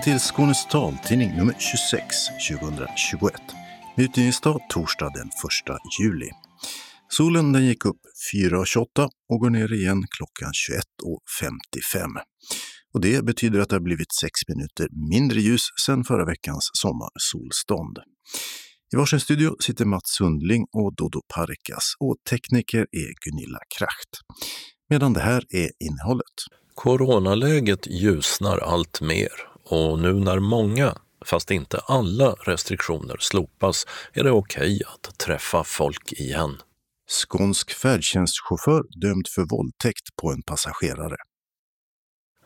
Välkommen till Skånes taltidning nummer 26 2021. Med utgivningsdag torsdag den 1 juli. Solen den gick upp 4.28 och går ner igen klockan 21.55. Och det betyder att det har blivit 6 minuter mindre ljus sedan förra veckans sommarsolstånd. I varsin studio sitter Mats Sundling och Dodo Parikas och tekniker är Gunilla Kracht. Medan det här är innehållet. Coronaläget ljusnar allt mer och nu när många, fast inte alla restriktioner slopas är det okej okay att träffa folk igen. Skånsk färdtjänstchaufför dömd för våldtäkt på en passagerare.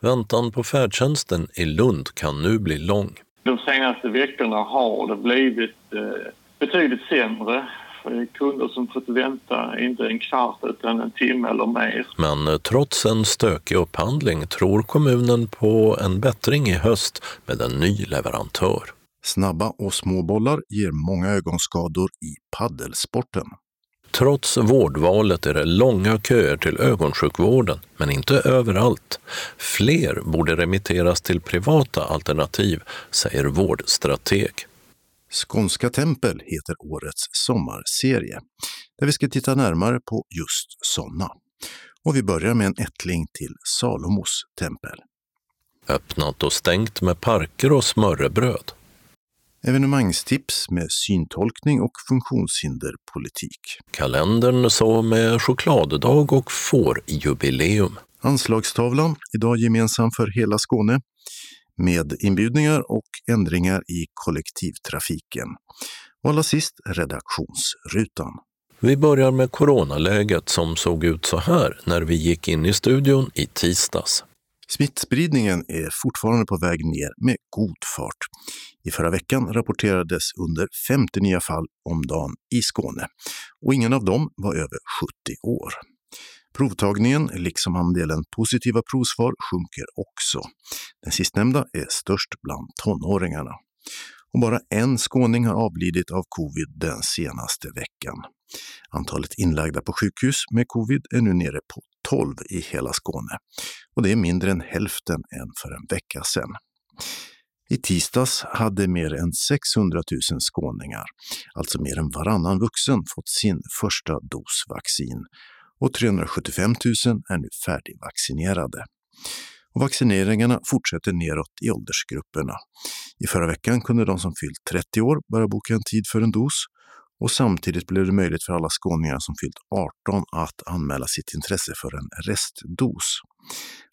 Väntan på färdtjänsten i Lund kan nu bli lång. De senaste veckorna har det blivit eh, betydligt sämre. Kunder som fått vänta inte en kvart utan en timme eller mer. Men eh, trots en stökig upphandling tror kommunen på en bättring i höst med en ny leverantör. Snabba och små bollar ger många ögonskador i paddelsporten. Trots vårdvalet är det långa köer till ögonsjukvården, men inte överallt. Fler borde remitteras till privata alternativ, säger vårdstrateg. Skånska tempel heter årets sommarserie, där vi ska titta närmare på just sådana. Och vi börjar med en ättling till Salomos tempel. Öppnat och stängt med parker och smörrebröd. Evenemangstips med syntolkning och funktionshinderpolitik. Kalendern så med chokladdag och fårjubileum. Anslagstavlan, idag gemensam för hela Skåne, med inbjudningar och ändringar i kollektivtrafiken. Och allra sist redaktionsrutan. Vi börjar med coronaläget som såg ut så här när vi gick in i studion i tisdags. Smittspridningen är fortfarande på väg ner med god fart. I förra veckan rapporterades under 50 nya fall om dagen i Skåne och ingen av dem var över 70 år. Provtagningen, liksom andelen positiva provsvar, sjunker också. Den sistnämnda är störst bland tonåringarna. Och bara en skåning har avlidit av covid den senaste veckan. Antalet inlagda på sjukhus med covid är nu nere på 12 i hela Skåne. Och det är mindre än hälften än för en vecka sedan. I tisdags hade mer än 600 000 skåningar, alltså mer än varannan vuxen, fått sin första dos vaccin och 375 000 är nu färdigvaccinerade. Och vaccineringarna fortsätter neråt i åldersgrupperna. I förra veckan kunde de som fyllt 30 år börja boka en tid för en dos och samtidigt blev det möjligt för alla skåningar som fyllt 18 att anmäla sitt intresse för en restdos.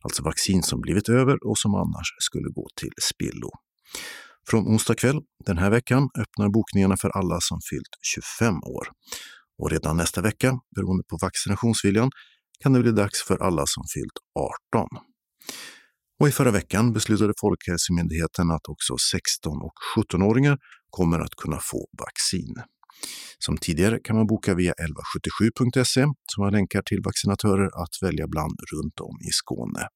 Alltså vaccin som blivit över och som annars skulle gå till spillo. Från onsdag kväll den här veckan öppnar bokningarna för alla som fyllt 25 år. Och redan nästa vecka, beroende på vaccinationsviljan, kan det bli dags för alla som fyllt 18. Och i förra veckan beslutade Folkhälsomyndigheten att också 16 och 17-åringar kommer att kunna få vaccin. Som tidigare kan man boka via 1177.se som har länkar till vaccinatörer att välja bland runt om i Skåne.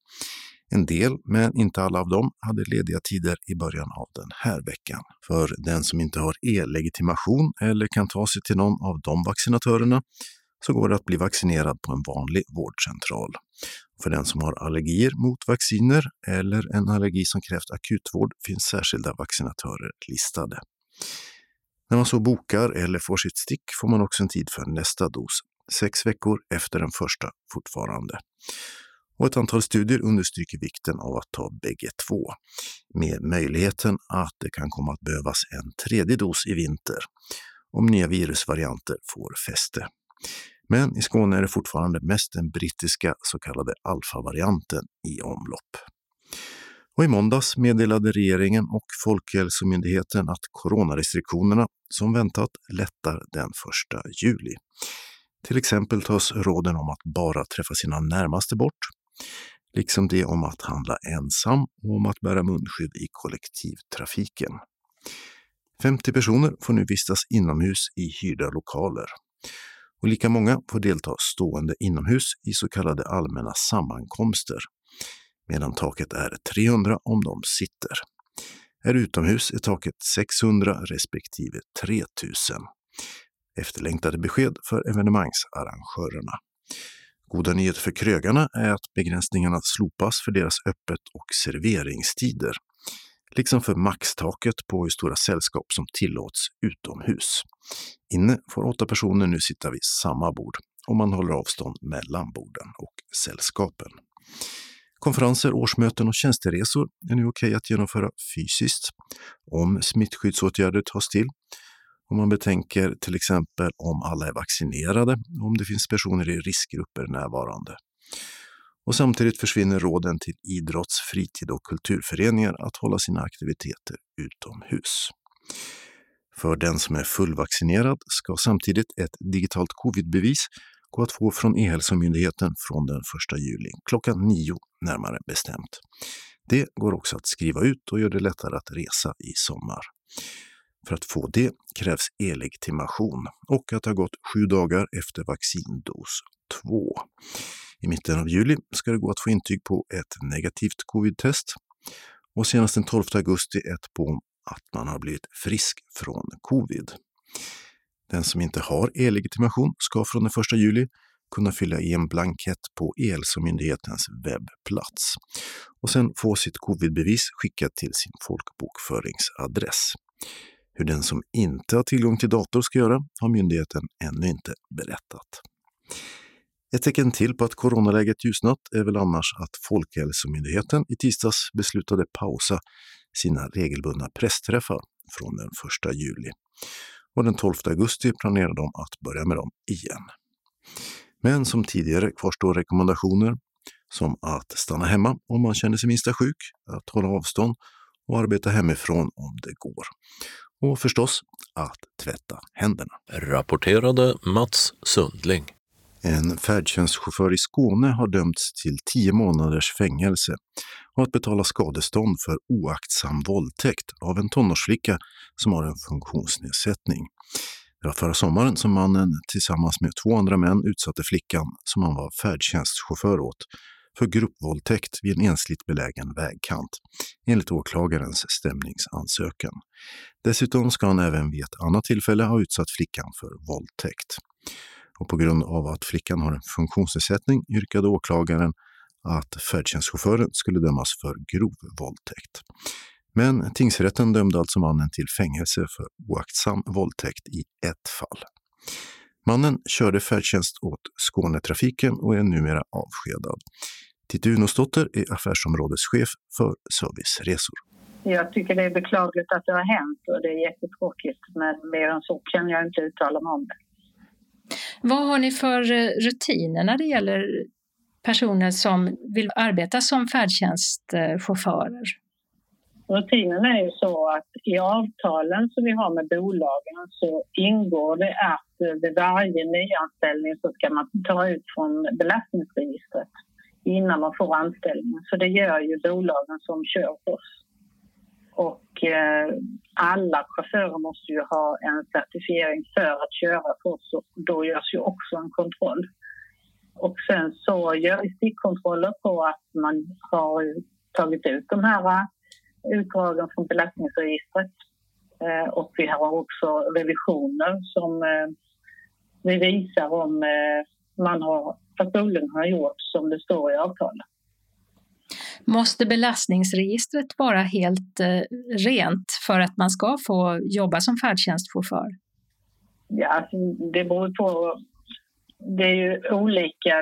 En del, men inte alla av dem, hade lediga tider i början av den här veckan. För den som inte har e-legitimation eller kan ta sig till någon av de vaccinatörerna så går det att bli vaccinerad på en vanlig vårdcentral. För den som har allergier mot vacciner eller en allergi som krävt akutvård finns särskilda vaccinatörer listade. När man så bokar eller får sitt stick får man också en tid för nästa dos, sex veckor efter den första fortfarande. Och ett antal studier understryker vikten av att ta bägge två, med möjligheten att det kan komma att behövas en tredje dos i vinter om nya virusvarianter får fäste. Men i Skåne är det fortfarande mest den brittiska så kallade alfavarianten i omlopp. Och I måndags meddelade regeringen och Folkhälsomyndigheten att coronarestriktionerna som väntat lättar den 1 juli. Till exempel tas råden om att bara träffa sina närmaste bort, liksom det om att handla ensam och om att bära munskydd i kollektivtrafiken. 50 personer får nu vistas inomhus i hyrda lokaler och lika många får delta stående inomhus i så kallade allmänna sammankomster, medan taket är 300 om de sitter. Är utomhus är taket 600 respektive 3000. Efterlängtade besked för evenemangsarrangörerna. Goda nyheter för krögarna är att begränsningarna slopas för deras öppet och serveringstider. liksom för maxtaket på hur stora sällskap som tillåts utomhus. Inne får åtta personer nu sitta vid samma bord och man håller avstånd mellan borden och sällskapen. Konferenser, årsmöten och tjänsteresor är nu okej att genomföra fysiskt om smittskyddsåtgärder tas till. Om man betänker till exempel om alla är vaccinerade och om det finns personer i riskgrupper närvarande. Och samtidigt försvinner råden till idrotts-, fritid och kulturföreningar att hålla sina aktiviteter utomhus. För den som är fullvaccinerad ska samtidigt ett digitalt covidbevis gå att få från E-hälsomyndigheten från den 1 juli, klockan 9 närmare bestämt. Det går också att skriva ut och gör det lättare att resa i sommar. För att få det krävs e-legitimation och att ha gått sju dagar efter vaccindos 2. I mitten av juli ska det gå att få intyg på ett negativt covid-test och senast den 12 augusti ett på att man har blivit frisk från covid. Den som inte har e-legitimation ska från den 1 juli kunna fylla i en blankett på E-hälsomyndighetens webbplats och sen få sitt covidbevis skickat till sin folkbokföringsadress. Hur den som inte har tillgång till dator ska göra har myndigheten ännu inte berättat. Ett tecken till på att coronaläget ljusnat är väl annars att Folkhälsomyndigheten i tisdags beslutade pausa sina regelbundna pressträffar från den 1 juli. Och den 12 augusti planerar de att börja med dem igen. Men som tidigare kvarstår rekommendationer som att stanna hemma om man känner sig minsta sjuk, att hålla avstånd och arbeta hemifrån om det går. Och förstås att tvätta händerna. Rapporterade Mats Sundling. En färdtjänstchaufför i Skåne har dömts till tio månaders fängelse och att betala skadestånd för oaktsam våldtäkt av en tonårsflicka som har en funktionsnedsättning. Det var förra sommaren som mannen tillsammans med två andra män utsatte flickan, som han var färdtjänstchaufför åt, för gruppvåldtäkt vid en ensligt belägen vägkant, enligt åklagarens stämningsansökan. Dessutom ska han även vid ett annat tillfälle ha utsatt flickan för våldtäkt. Och på grund av att flickan har en funktionsnedsättning yrkade åklagaren att färdtjänstchauffören skulle dömas för grov våldtäkt. Men tingsrätten dömde alltså mannen till fängelse för oaktsam våldtäkt i ett fall. Mannen körde färdtjänst åt Skånetrafiken och är numera avskedad. Titti Unosdotter är affärsområdeschef för Serviceresor. Jag tycker det är beklagligt att det har hänt och det är jättetråkigt men mer än så kan jag inte uttala mig om det. Vad har ni för eh, rutiner när det gäller personer som vill arbeta som färdtjänstchaufförer? Rutinen är ju så att i avtalen som vi har med bolagen så ingår det att eh, vid varje nyanställning så ska man ta ut från belastningsregistret innan man får anställningen. Så det gör ju bolagen som kör oss. Och eh, alla chaufförer måste ju ha en certifiering för att köra för oss och då görs ju också en kontroll. Och sen så gör vi stickkontroller på att man har tagit ut de här utdragen från belastningsregistret. Eh, och vi har också revisioner som eh, vi visar om eh, man har, att bolagen har gjort som det står i avtalet. Måste belastningsregistret vara helt rent för att man ska få jobba som färdtjänstchaufför? Ja, alltså, det beror på det är ju olika.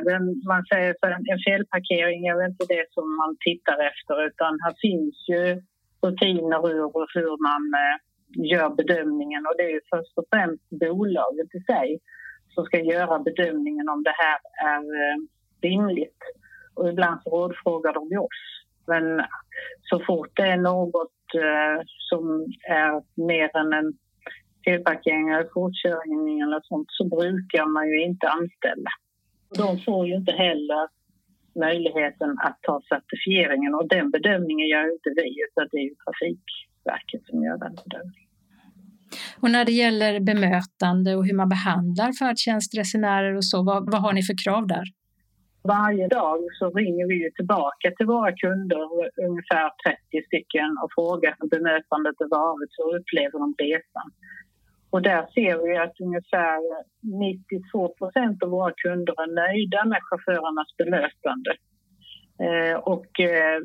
Man säger så en felparkering är väl inte det som man tittar efter utan här finns ju rutiner ur hur man eh, gör bedömningen och det är ju först och främst bolaget i sig som ska göra bedömningen om det här är eh, rimligt. Och ibland så rådfrågar de oss. Men så fort det är något eh, som är mer än en felparkering eller fortkörning eller sånt så brukar man ju inte anställa. De får ju inte heller möjligheten att ta certifieringen och den bedömningen gör inte vi utan det är ju Trafikverket som gör den bedömningen. Och när det gäller bemötande och hur man behandlar färdtjänstresenärer och så, vad, vad har ni för krav där? Varje dag så ringer vi tillbaka till våra kunder, ungefär 30 stycken, och frågar hur bemötandet har varit, hur upplever de resan? Och där ser vi att ungefär 92 procent av våra kunder är nöjda med chaufförernas bemötande. Eh, och eh,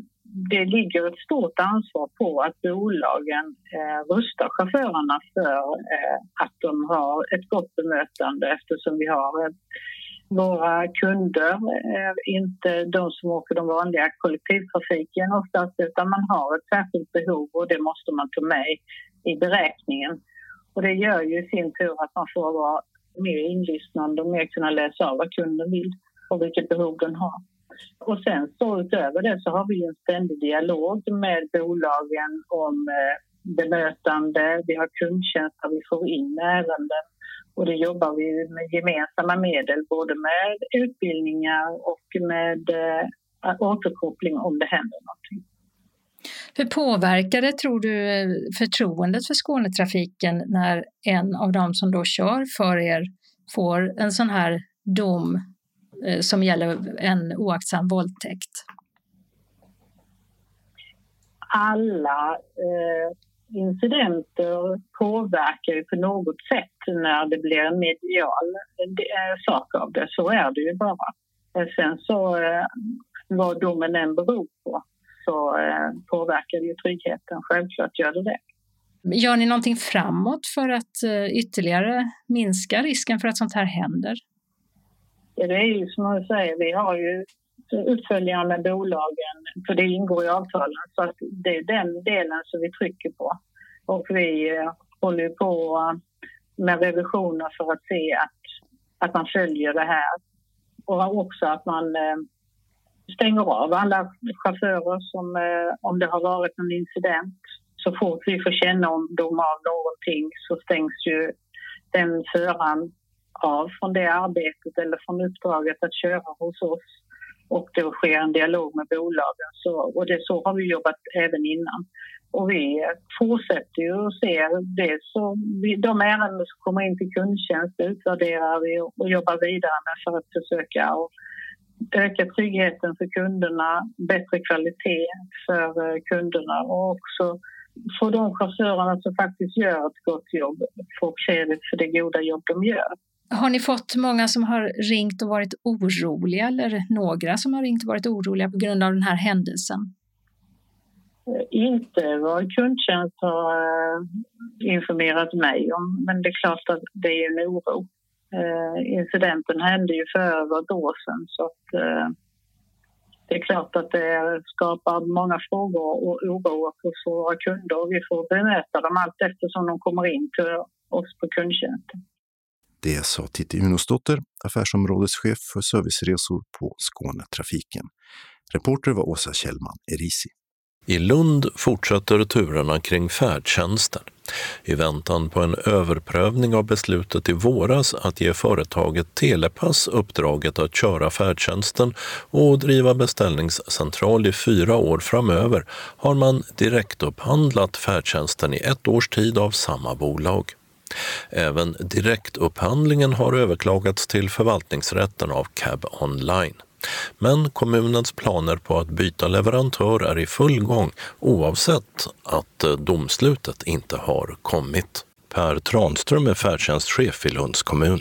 det ligger ett stort ansvar på att bolagen eh, rustar chaufförerna för eh, att de har ett gott bemötande eftersom vi har eh, våra kunder eh, inte de som åker den vanliga kollektivtrafiken oftast utan man har ett särskilt behov och det måste man ta med i beräkningen. Och det gör ju i sin tur att man får vara mer inlyssnande och mer kunna läsa av vad kunden vill och vilket behov den har. Och sen så utöver det så har vi en ständig dialog med bolagen om eh, bemötande. Vi har kundtjänst där vi får in ärenden och det jobbar vi med gemensamma medel både med utbildningar och med eh, återkoppling om det händer någonting. Hur påverkar det, tror du, förtroendet för Skånetrafiken när en av dem som då kör för er får en sån här dom eh, som gäller en oaktsam våldtäkt? Alla eh, incidenter påverkar ju på något sätt när det blir en medial sak av det. Så är det ju bara. Eh, sen så eh, vad domen än beror på så eh, påverkar det ju tryggheten. Självklart gör det det. Gör ni någonting framåt för att eh, ytterligare minska risken för att sånt här händer? Ja, det är ju som jag säger, vi har ju uppföljningar med bolagen, för det ingår i avtalen. Så att det är den delen som vi trycker på. Och vi eh, håller på med revisioner för att se att, att man följer det här. Och också att man stänger av alla chaufförer som, eh, om det har varit en incident. Så fort vi får kännedom om av någonting så stängs ju den föraren av från det arbetet eller från uppdraget att köra hos oss. Och det sker en dialog med bolagen. Så, och det, så har vi jobbat även innan. Och vi fortsätter ju att se det. Så vi, de ärenden som kommer in till kundtjänst utvärderar vi och, och jobbar vidare med för att försöka och öka tryggheten för kunderna, bättre kvalitet för eh, kunderna och också få de chaufförerna som faktiskt gör ett gott jobb få kredit för det goda jobb de gör. Har ni fått många som har ringt och varit oroliga eller några som har ringt och varit oroliga på grund av den här händelsen? Eh, inte vad kundtjänst har eh, informerat mig om, men det är klart att det är en oro. Eh, incidenten hände ju för över ett år sedan så att eh, det är klart att det skapar många frågor och oro hos våra kunder och vi får bemöta dem allt eftersom de kommer in till oss på kundtjänsten. Det sa Titti Unosdotter, affärsområdeschef för serviceresor på Skånetrafiken. Reporter var Åsa Kjellman Erisi. I Lund fortsätter turerna kring färdtjänsten. I väntan på en överprövning av beslutet i våras att ge företaget Telepass uppdraget att köra färdtjänsten och driva beställningscentral i fyra år framöver har man direktupphandlat färdtjänsten i ett års tid av samma bolag. Även direktupphandlingen har överklagats till förvaltningsrätten av Cab Online. Men kommunens planer på att byta leverantör är i full gång oavsett att eh, domslutet inte har kommit. Per Tranström är färdtjänstchef i Lunds kommun.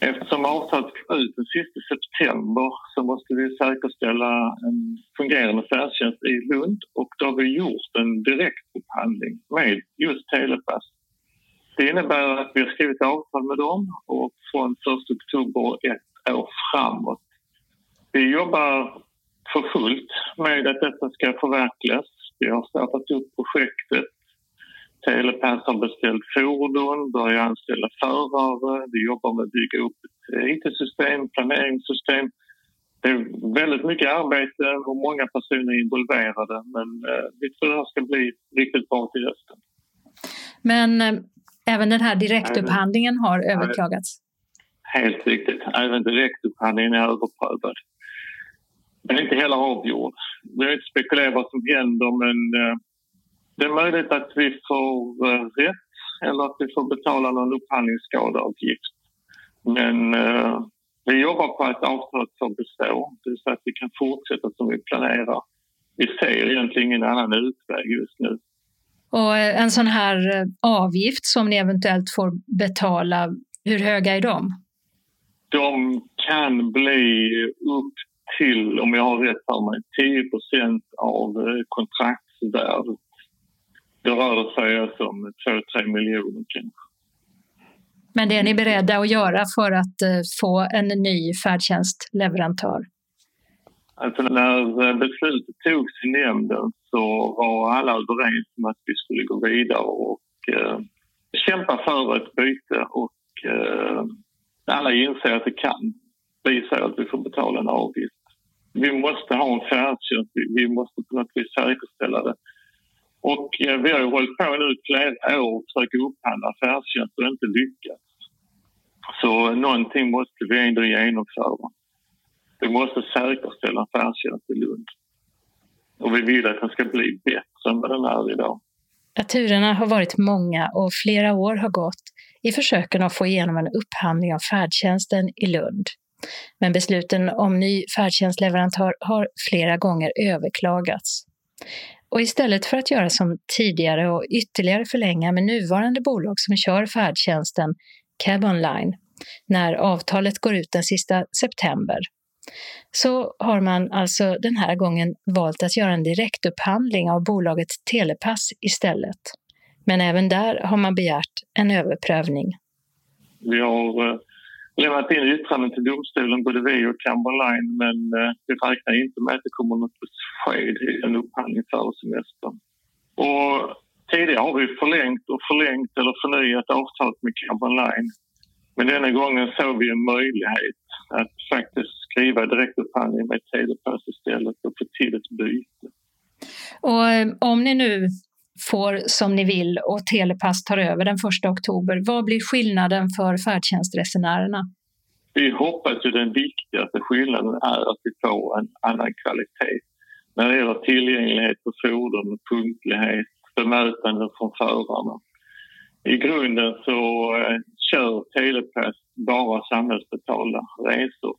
Eftersom avtalet kom ut den sista september så måste vi säkerställa en fungerande färdtjänst i Lund och då har vi gjort en direktupphandling med just Telepass. Det innebär att vi har skrivit avtal med dem och från 1 oktober ett år framåt vi jobbar för fullt med att detta ska förverkligas. Vi har startat upp projektet. Telepass har beställt fordon, börjat anställa förare. Vi jobbar med att bygga upp ett IT-system, planeringssystem. Det är väldigt mycket arbete och många personer involverade men eh, vi tror det här ska bli riktigt bra till hösten. Men eh, även den här direktupphandlingen har överklagats? Helt riktigt. Även direktupphandlingen är överprövad. Den är inte heller avgjord. Vi har inte spekulerat vad som händer men eh, det är möjligt att vi får eh, rätt eller att vi får betala någon upphandlingsskadeavgift. Men eh, vi jobbar på att avtalet ska bestå, det vill säga att vi kan fortsätta som vi planerar. Vi ser egentligen ingen annan utväg just nu. Och en sån här avgift som ni eventuellt får betala, hur höga är de? De kan bli upp till, om jag har rätt för mig, 10 av eh, kontraktsvärdet. Det rör sig alltså om 2-3 miljoner kanske. Men det är ni beredda att göra för att eh, få en ny färdtjänstleverantör? Alltså när beslutet togs i nämnden så var alla överens om att vi skulle gå vidare och eh, kämpa för ett byte och eh, alla inser att det kan bli så att vi får betala en avgift. Vi måste ha en färdtjänst, vi måste på något vis säkerställa det. Och eh, vi har ju hållit på nu flera år och försökt upphandla färdtjänst och inte lyckats. Så någonting måste vi ändå genomföra. Vi måste säkerställa färdtjänst i Lund. Och vi vill att den ska bli bättre än vad den är idag. Ja, turerna har varit många och flera år har gått i försöken att få igenom en upphandling av färdtjänsten i Lund. Men besluten om ny färdtjänstleverantör har flera gånger överklagats. Och istället för att göra som tidigare och ytterligare förlänga med nuvarande bolag som kör färdtjänsten, Cab Online, när avtalet går ut den sista september, så har man alltså den här gången valt att göra en direktupphandling av bolaget Telepass istället. Men även där har man begärt en överprövning. Vi har eh, lämnat in yttranden till domstolen, både vi och Camberline, men eh, vi räknar inte med att det kommer något besked i en upphandling före semestern. Och tidigare har vi förlängt och förlängt eller förnyat avtalet med Camberline. Men denna gången såg vi en möjlighet att faktiskt skriva direktupphandling med Telepass istället och få till ett byte. Och eh, om ni nu får som ni vill och Telepass tar över den 1 oktober, vad blir skillnaden för färdtjänstresenärerna? Vi hoppas ju den viktigaste skillnaden är att vi får en annan kvalitet när det gäller tillgänglighet på fordon, punktlighet, bemötande från förarna. I grunden så eh, kör Telepass bara samhällsbetalda resor.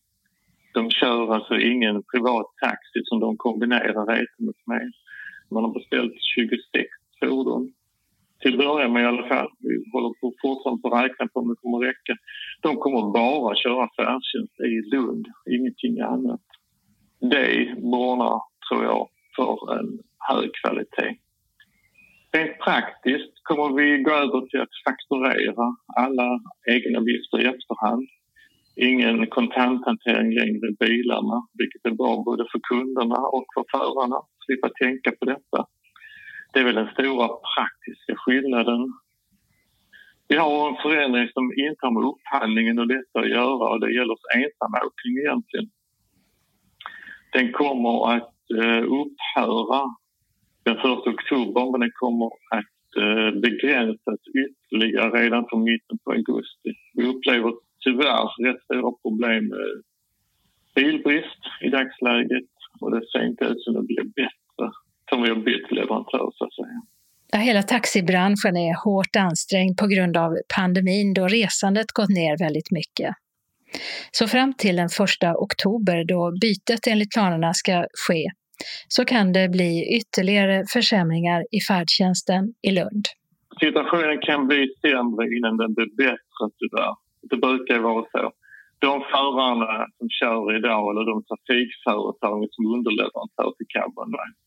De kör alltså ingen privat taxi som de kombinerar resorna med. Man har beställt 26 fordon. Till början med i alla fall. Vi håller på fortfarande på att räkna på om det kommer att räcka. De kommer bara köra färdtjänst i Lund, ingenting annat. Det borgar, tror jag, för en hög kvalitet. Rent praktiskt kommer vi gå över till att fakturera alla egenavgifter i efterhand. Ingen kontanthantering längre i bilarna, vilket är bra både för kunderna och för förarna. Slippa tänka på detta. Det är väl den stora praktiska skillnaden. Vi har en förändring som inte har med upphandlingen och detta att göra och det gäller ensamåkning egentligen. Den kommer att eh, upphöra den 1 oktober men den kommer att eh, begränsas ytterligare redan från mitten på augusti. Vi upplever tyvärr rätt stora problem med bilbrist i dagsläget och det ser inte ut som det blir bättre som vi har bytt leverantör så att säga. Ja, hela taxibranschen är hårt ansträngd på grund av pandemin då resandet gått ner väldigt mycket. Så fram till den 1 oktober då bytet enligt planerna ska ske så kan det bli ytterligare försämringar i färdtjänsten i Lund. Situationen kan bli sämre innan den blir bättre tyvärr. Det brukar vara så. De förarna som kör idag eller de trafikföretag som underleverantör till Cabonline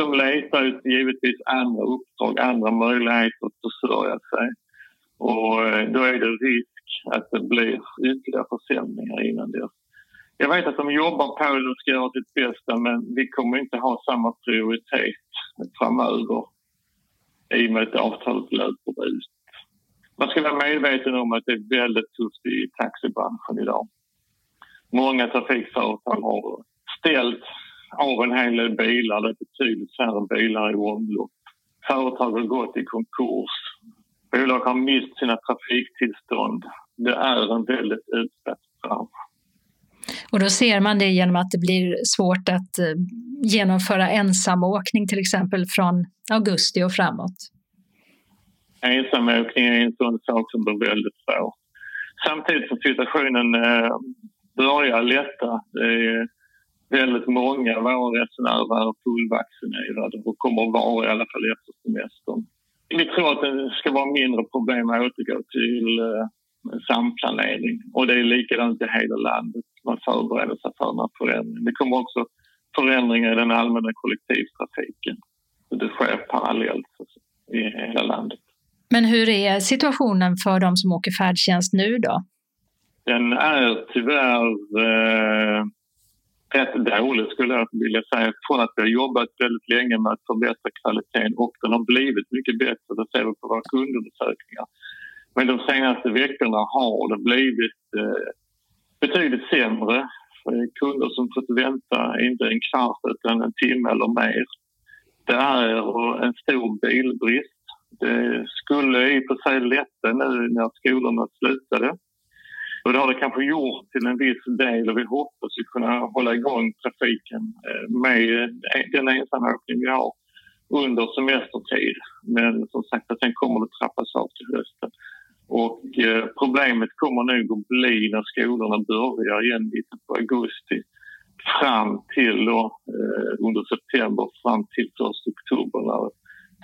de letar givetvis andra uppdrag, andra möjligheter att försörja sig. Och eh, då är det risk att det blir ytterligare försämringar innan dess. Jag vet att de jobbar på det och ska göra sitt bästa men vi kommer inte ha samma prioritet framöver i och med att avtalet löper ut. Man ska vara medveten om att det är väldigt tufft i taxibranschen idag. Många trafikföretag har ställt av en hel del bilar. Det är betydligt färre bilar i omlopp. Företag har gått i konkurs. Bolag har mist sina trafiktillstånd. Det är en väldigt utsatt bransch. Och då ser man det genom att det blir svårt att eh, genomföra ensamåkning till exempel från augusti och framåt. Ensamåkning är en sån sak som blir väldigt svår. Samtidigt som situationen eh, börjar lätta. Det är väldigt många av våra resenärer är fullvaccinerade och kommer att vara i alla fall efter semestern. Vi tror att det ska vara mindre problem att återgå till eh, samplanering och det är likadant i hela landet. man förbereder sig för den här förändringen. Det kommer också förändringar i den allmänna kollektivtrafiken. Det sker parallellt i hela landet. Men hur är situationen för de som åker färdtjänst nu då? Den är tyvärr eh, rätt dålig skulle jag vilja säga. Från att vi har jobbat väldigt länge med att förbättra kvaliteten och den har blivit mycket bättre, det ser vi på våra kundundersökningar. Men de senaste veckorna har det blivit eh, betydligt sämre. Kunder som fått vänta inte en kvart utan en timme eller mer. Det är en stor bilbrist. Det skulle i och för sig lätta nu när skolorna slutade. Och det har det kanske gjort till en viss del och vi hoppas ju kunna hålla igång trafiken eh, med eh, den ensamåkning vi har under semestertid. Men som sagt, sen kommer det trappas av till hösten. Och eh, problemet kommer nog att bli när skolorna börjar igen lite på augusti fram till då, eh, under september fram till 1 oktober när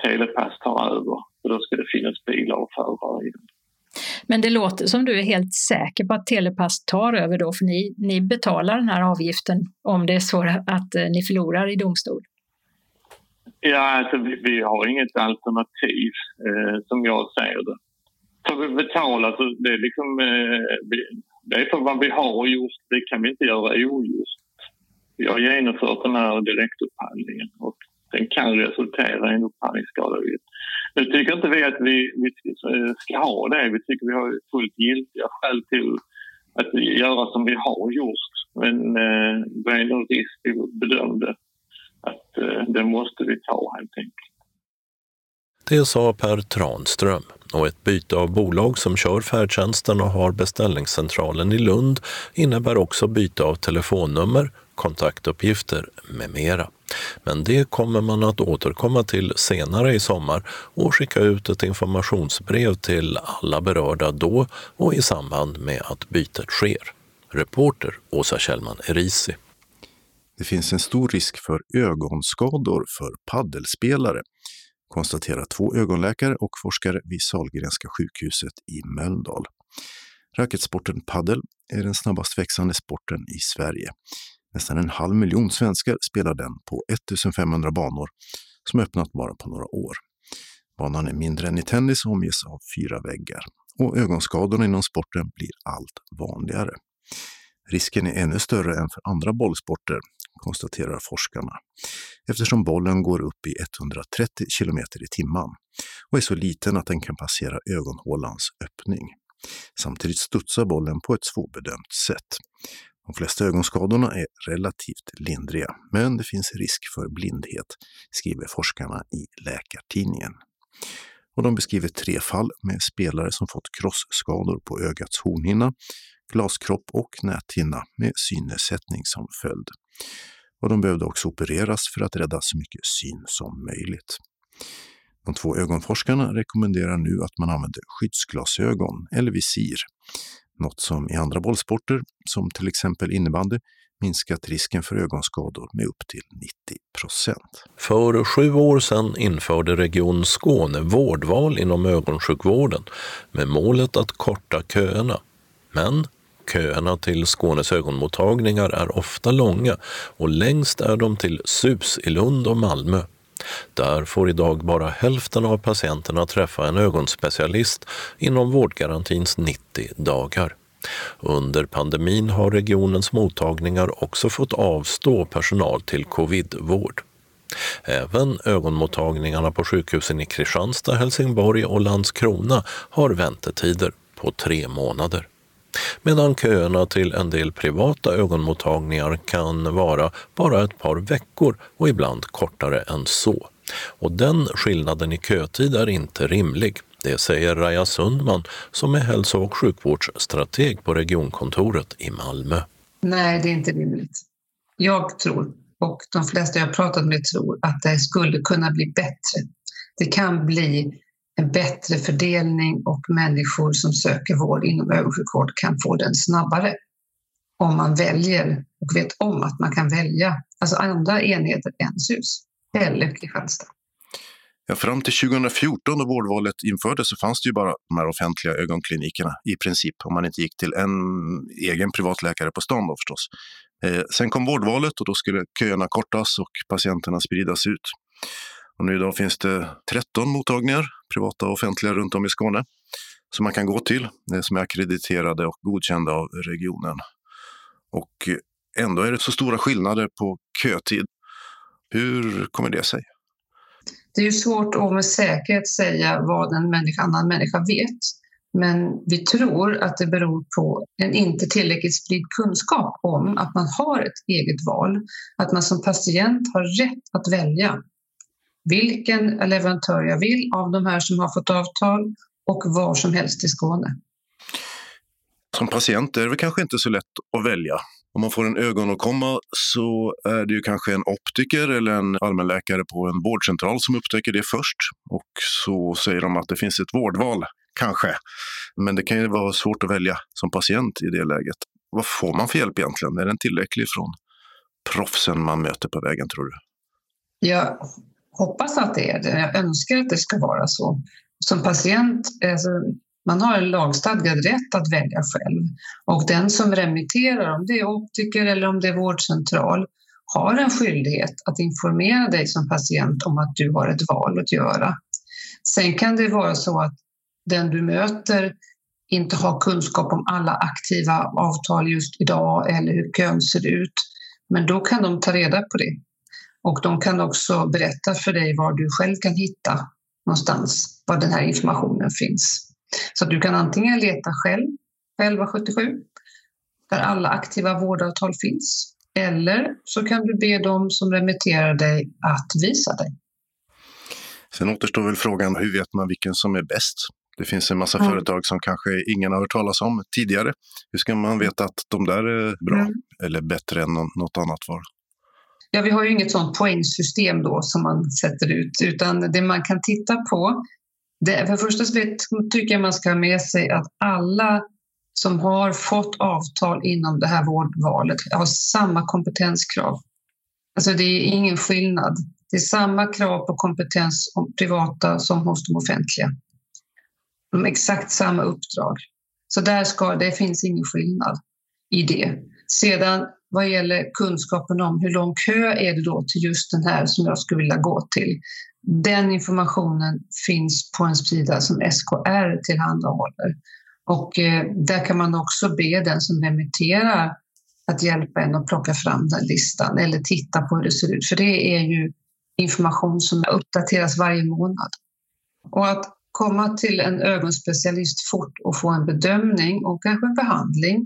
Telepass tar över. Och då ska det finnas bilar och förare igen. Men det låter som du är helt säker på att Telepass tar över då, för ni, ni betalar den här avgiften om det är så att eh, ni förlorar i domstol? Ja, alltså vi, vi har inget alternativ eh, som jag ser det. Så vi betalar, så det är liksom, eh, det är för vad vi har gjort, det kan vi inte göra ogjort. Vi har genomfört den här direktupphandlingen och den kan resultera i en upphandlingsskadeavgift. Nu tycker inte vi att vi, vi ska ha det. Vi tycker vi har fullt giltiga skäl till att göra som vi har gjort. Men eh, det är en risk vi bedömde att eh, det måste vi ta helt enkelt. Det sa Per Tranström och ett byte av bolag som kör färdtjänsten och har beställningscentralen i Lund innebär också byte av telefonnummer, kontaktuppgifter med mera. Men det kommer man att återkomma till senare i sommar och skicka ut ett informationsbrev till alla berörda då och i samband med att bytet sker. Reporter Åsa Kjellman Erisi. Det finns en stor risk för ögonskador för paddelspelare, konstaterar två ögonläkare och forskare vid Sahlgrenska sjukhuset i Mölndal. Racketsporten paddel är den snabbast växande sporten i Sverige. Nästan en halv miljon svenskar spelar den på 1500 banor som öppnat bara på några år. Banan är mindre än i tennis och omges av fyra väggar och ögonskadorna inom sporten blir allt vanligare. Risken är ännu större än för andra bollsporter, konstaterar forskarna, eftersom bollen går upp i 130 km i timmen och är så liten att den kan passera ögonhålans öppning. Samtidigt studsar bollen på ett svårbedömt sätt. De flesta ögonskadorna är relativt lindriga, men det finns risk för blindhet, skriver forskarna i Läkartidningen. Och de beskriver tre fall med spelare som fått krossskador på ögats hornhinna, glaskropp och näthinna med synnedsättning som följd. Och de behövde också opereras för att rädda så mycket syn som möjligt. De två ögonforskarna rekommenderar nu att man använder skyddsglasögon eller visir något som i andra bollsporter, som till exempel innebandy, minskat risken för ögonskador med upp till 90 procent. För sju år sedan införde Region Skåne vårdval inom ögonsjukvården med målet att korta köerna. Men köerna till Skånes ögonmottagningar är ofta långa och längst är de till SUS i Lund och Malmö. Där får idag bara hälften av patienterna träffa en ögonspecialist inom vårdgarantins 90 dagar. Under pandemin har regionens mottagningar också fått avstå personal till covidvård. Även ögonmottagningarna på sjukhusen i Kristianstad, Helsingborg och Landskrona har väntetider på tre månader medan köerna till en del privata ögonmottagningar kan vara bara ett par veckor och ibland kortare än så. Och den skillnaden i kötid är inte rimlig. Det säger Raja Sundman som är hälso och sjukvårdsstrateg på regionkontoret i Malmö. Nej, det är inte rimligt. Jag tror, och de flesta jag pratat med tror, att det skulle kunna bli bättre. Det kan bli en bättre fördelning och människor som söker vård inom ögonsjukvård kan få den snabbare om man väljer och vet om att man kan välja alltså andra enheter än SUS eller Kristianstad. Ja, fram till 2014 då vårdvalet infördes så fanns det ju bara de här offentliga ögonklinikerna i princip, om man inte gick till en egen privatläkare på stan då förstås. Eh, sen kom vårdvalet och då skulle köerna kortas och patienterna spridas ut. Och nu idag finns det 13 mottagningar, privata och offentliga, runt om i Skåne som man kan gå till, eh, som är akkrediterade och godkända av regionen. Och eh, ändå är det så stora skillnader på kötid. Hur kommer det sig? Det är ju svårt att med säkerhet säga vad en människa, annan människa vet. Men vi tror att det beror på en inte tillräckligt spridd kunskap om att man har ett eget val. Att man som patient har rätt att välja vilken leverantör jag vill av de här som har fått avtal och var som helst i Skåne. Som patient är det kanske inte så lätt att välja. Om man får en ögonåkomma så är det ju kanske en optiker eller en allmänläkare på en vårdcentral som upptäcker det först. Och så säger de att det finns ett vårdval, kanske. Men det kan ju vara svårt att välja som patient i det läget. Vad får man för hjälp egentligen? Är den tillräcklig från proffsen man möter på vägen, tror du? Jag hoppas att det är det. Jag önskar att det ska vara så. Som patient, alltså, man har en lagstadgad rätt att välja själv och den som remitterar, om det är optiker eller om det är vårdcentral, har en skyldighet att informera dig som patient om att du har ett val att göra. Sen kan det vara så att den du möter inte har kunskap om alla aktiva avtal just idag eller hur kön ser ut. Men då kan de ta reda på det. Och de kan också berätta för dig var du själv kan hitta någonstans var den här informationen finns. Så du kan antingen leta själv, 1177, där alla aktiva vårdavtal finns. Eller så kan du be dem som remitterar dig att visa dig. Sen återstår väl frågan, hur vet man vilken som är bäst? Det finns en massa mm. företag som kanske ingen har hört talas om tidigare. Hur ska man veta att de där är bra mm. eller bättre än något annat var? Ja, vi har ju inget sånt poängsystem då som man sätter ut, utan det man kan titta på det, för det första tycker jag man ska ha med sig att alla som har fått avtal inom det här vårdvalet har samma kompetenskrav. Alltså det är ingen skillnad. Det är samma krav på kompetens om privata som hos de offentliga. De har exakt samma uppdrag. Så där ska, det finns ingen skillnad i det. Sedan vad gäller kunskapen om hur lång kö är det då till just den här som jag skulle vilja gå till. Den informationen finns på en sida som SKR tillhandahåller. Och eh, där kan man också be den som remitterar att hjälpa en att plocka fram den listan eller titta på hur det ser ut. För det är ju information som uppdateras varje månad. Och att komma till en ögonspecialist fort och få en bedömning och kanske en behandling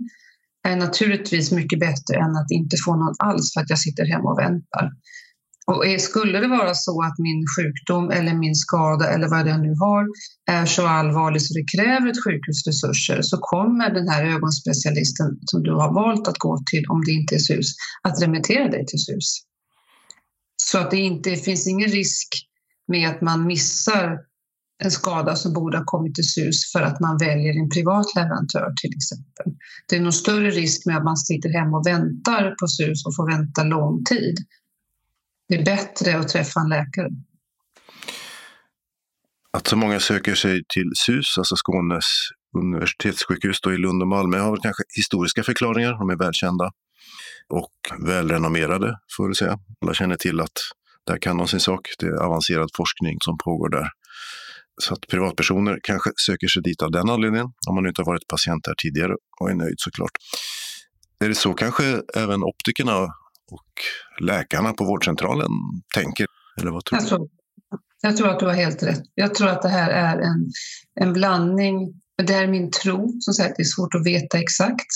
är naturligtvis mycket bättre än att inte få något alls för att jag sitter hemma och väntar. Och skulle det vara så att min sjukdom eller min skada eller vad jag nu har är så allvarlig så det kräver ett sjukhusresurser så kommer den här ögonspecialisten som du har valt att gå till om det inte är SUS att remittera dig till SUS. Så att det inte finns ingen risk med att man missar en skada som borde ha kommit till SUS för att man väljer en privat leverantör till exempel. Det är nog större risk med att man sitter hemma och väntar på SUS och får vänta lång tid. Det är bättre att träffa en läkare. Att så många söker sig till SUS, alltså Skånes universitetssjukhus då i Lund och Malmö, har väl kanske historiska förklaringar. De är välkända och välrenommerade, får vi säga. Alla känner till att där kan de sin sak. Det är avancerad forskning som pågår där. Så att privatpersoner kanske söker sig dit av den anledningen, om man inte har varit patient där tidigare och är nöjd såklart. Är det så kanske även optikerna och läkarna på vårdcentralen tänker? Eller vad tror jag, tror, jag tror att du har helt rätt. Jag tror att det här är en, en blandning det är min tro, som sagt, det är svårt att veta exakt.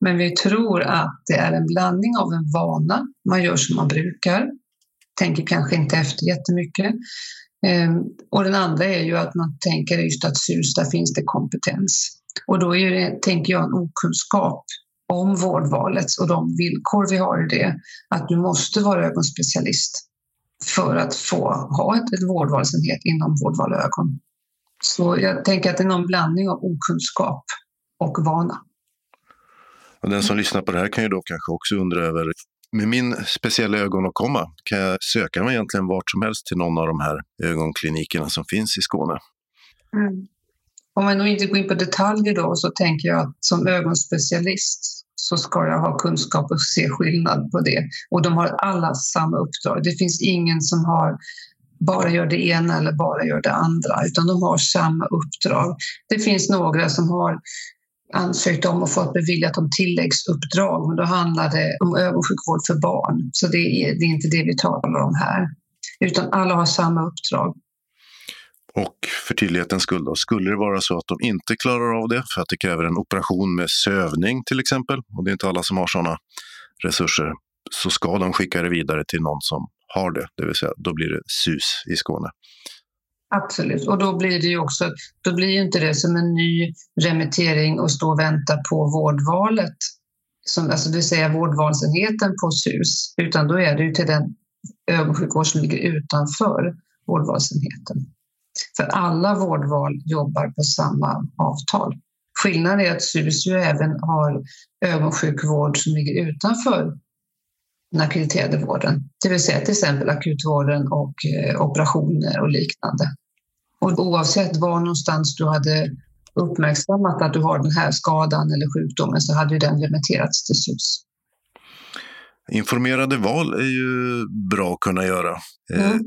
Men vi tror att det är en blandning av en vana, man gör som man brukar, tänker kanske inte efter jättemycket. Ehm, och den andra är ju att man tänker just att SUS, där finns det kompetens. Och då är det, tänker jag, en okunskap om vårdvalet och de villkor vi har i det. Att du måste vara ögonspecialist för att få ha ett, ett vårdvalsenhet inom vårdval ögon. Så jag tänker att det är någon blandning av okunskap och vana. Och den som lyssnar på det här kan ju då kanske också undra över med min speciella ögonåkomma kan jag söka mig egentligen vart som helst till någon av de här ögonklinikerna som finns i Skåne. Mm. Om nu inte går in på detaljer då så tänker jag att som ögonspecialist så ska jag ha kunskap och se skillnad på det. Och de har alla samma uppdrag. Det finns ingen som har bara gör det ena eller bara gör det andra, utan de har samma uppdrag. Det finns några som har ansökt om och fått beviljat om tilläggsuppdrag, men då handlar det om ögonsjukvård för barn. Så det är, det är inte det vi talar om här, utan alla har samma uppdrag. Och för tydlighetens skull, då, skulle det vara så att de inte klarar av det för att det kräver en operation med sövning till exempel, och det är inte alla som har sådana resurser, så ska de skicka det vidare till någon som har det, det vill säga då blir det SUS i Skåne. Absolut, och då blir det ju också, då blir inte det som en ny remittering och stå och vänta på vårdvalet, som, alltså det vill säga vårdvalsenheten på SUS, utan då är det ju till den ögonsjukvård som ligger utanför vårdvalsenheten. För alla vårdval jobbar på samma avtal. Skillnaden är att SUS ju även har ögonsjukvård som ligger utanför den ackrediterade vården. Det vill säga till exempel akutvården och eh, operationer och liknande. Och oavsett var någonstans du hade uppmärksammat att du har den här skadan eller sjukdomen så hade den remitterats till SUS. Informerade val är ju bra att kunna göra. Eh, mm.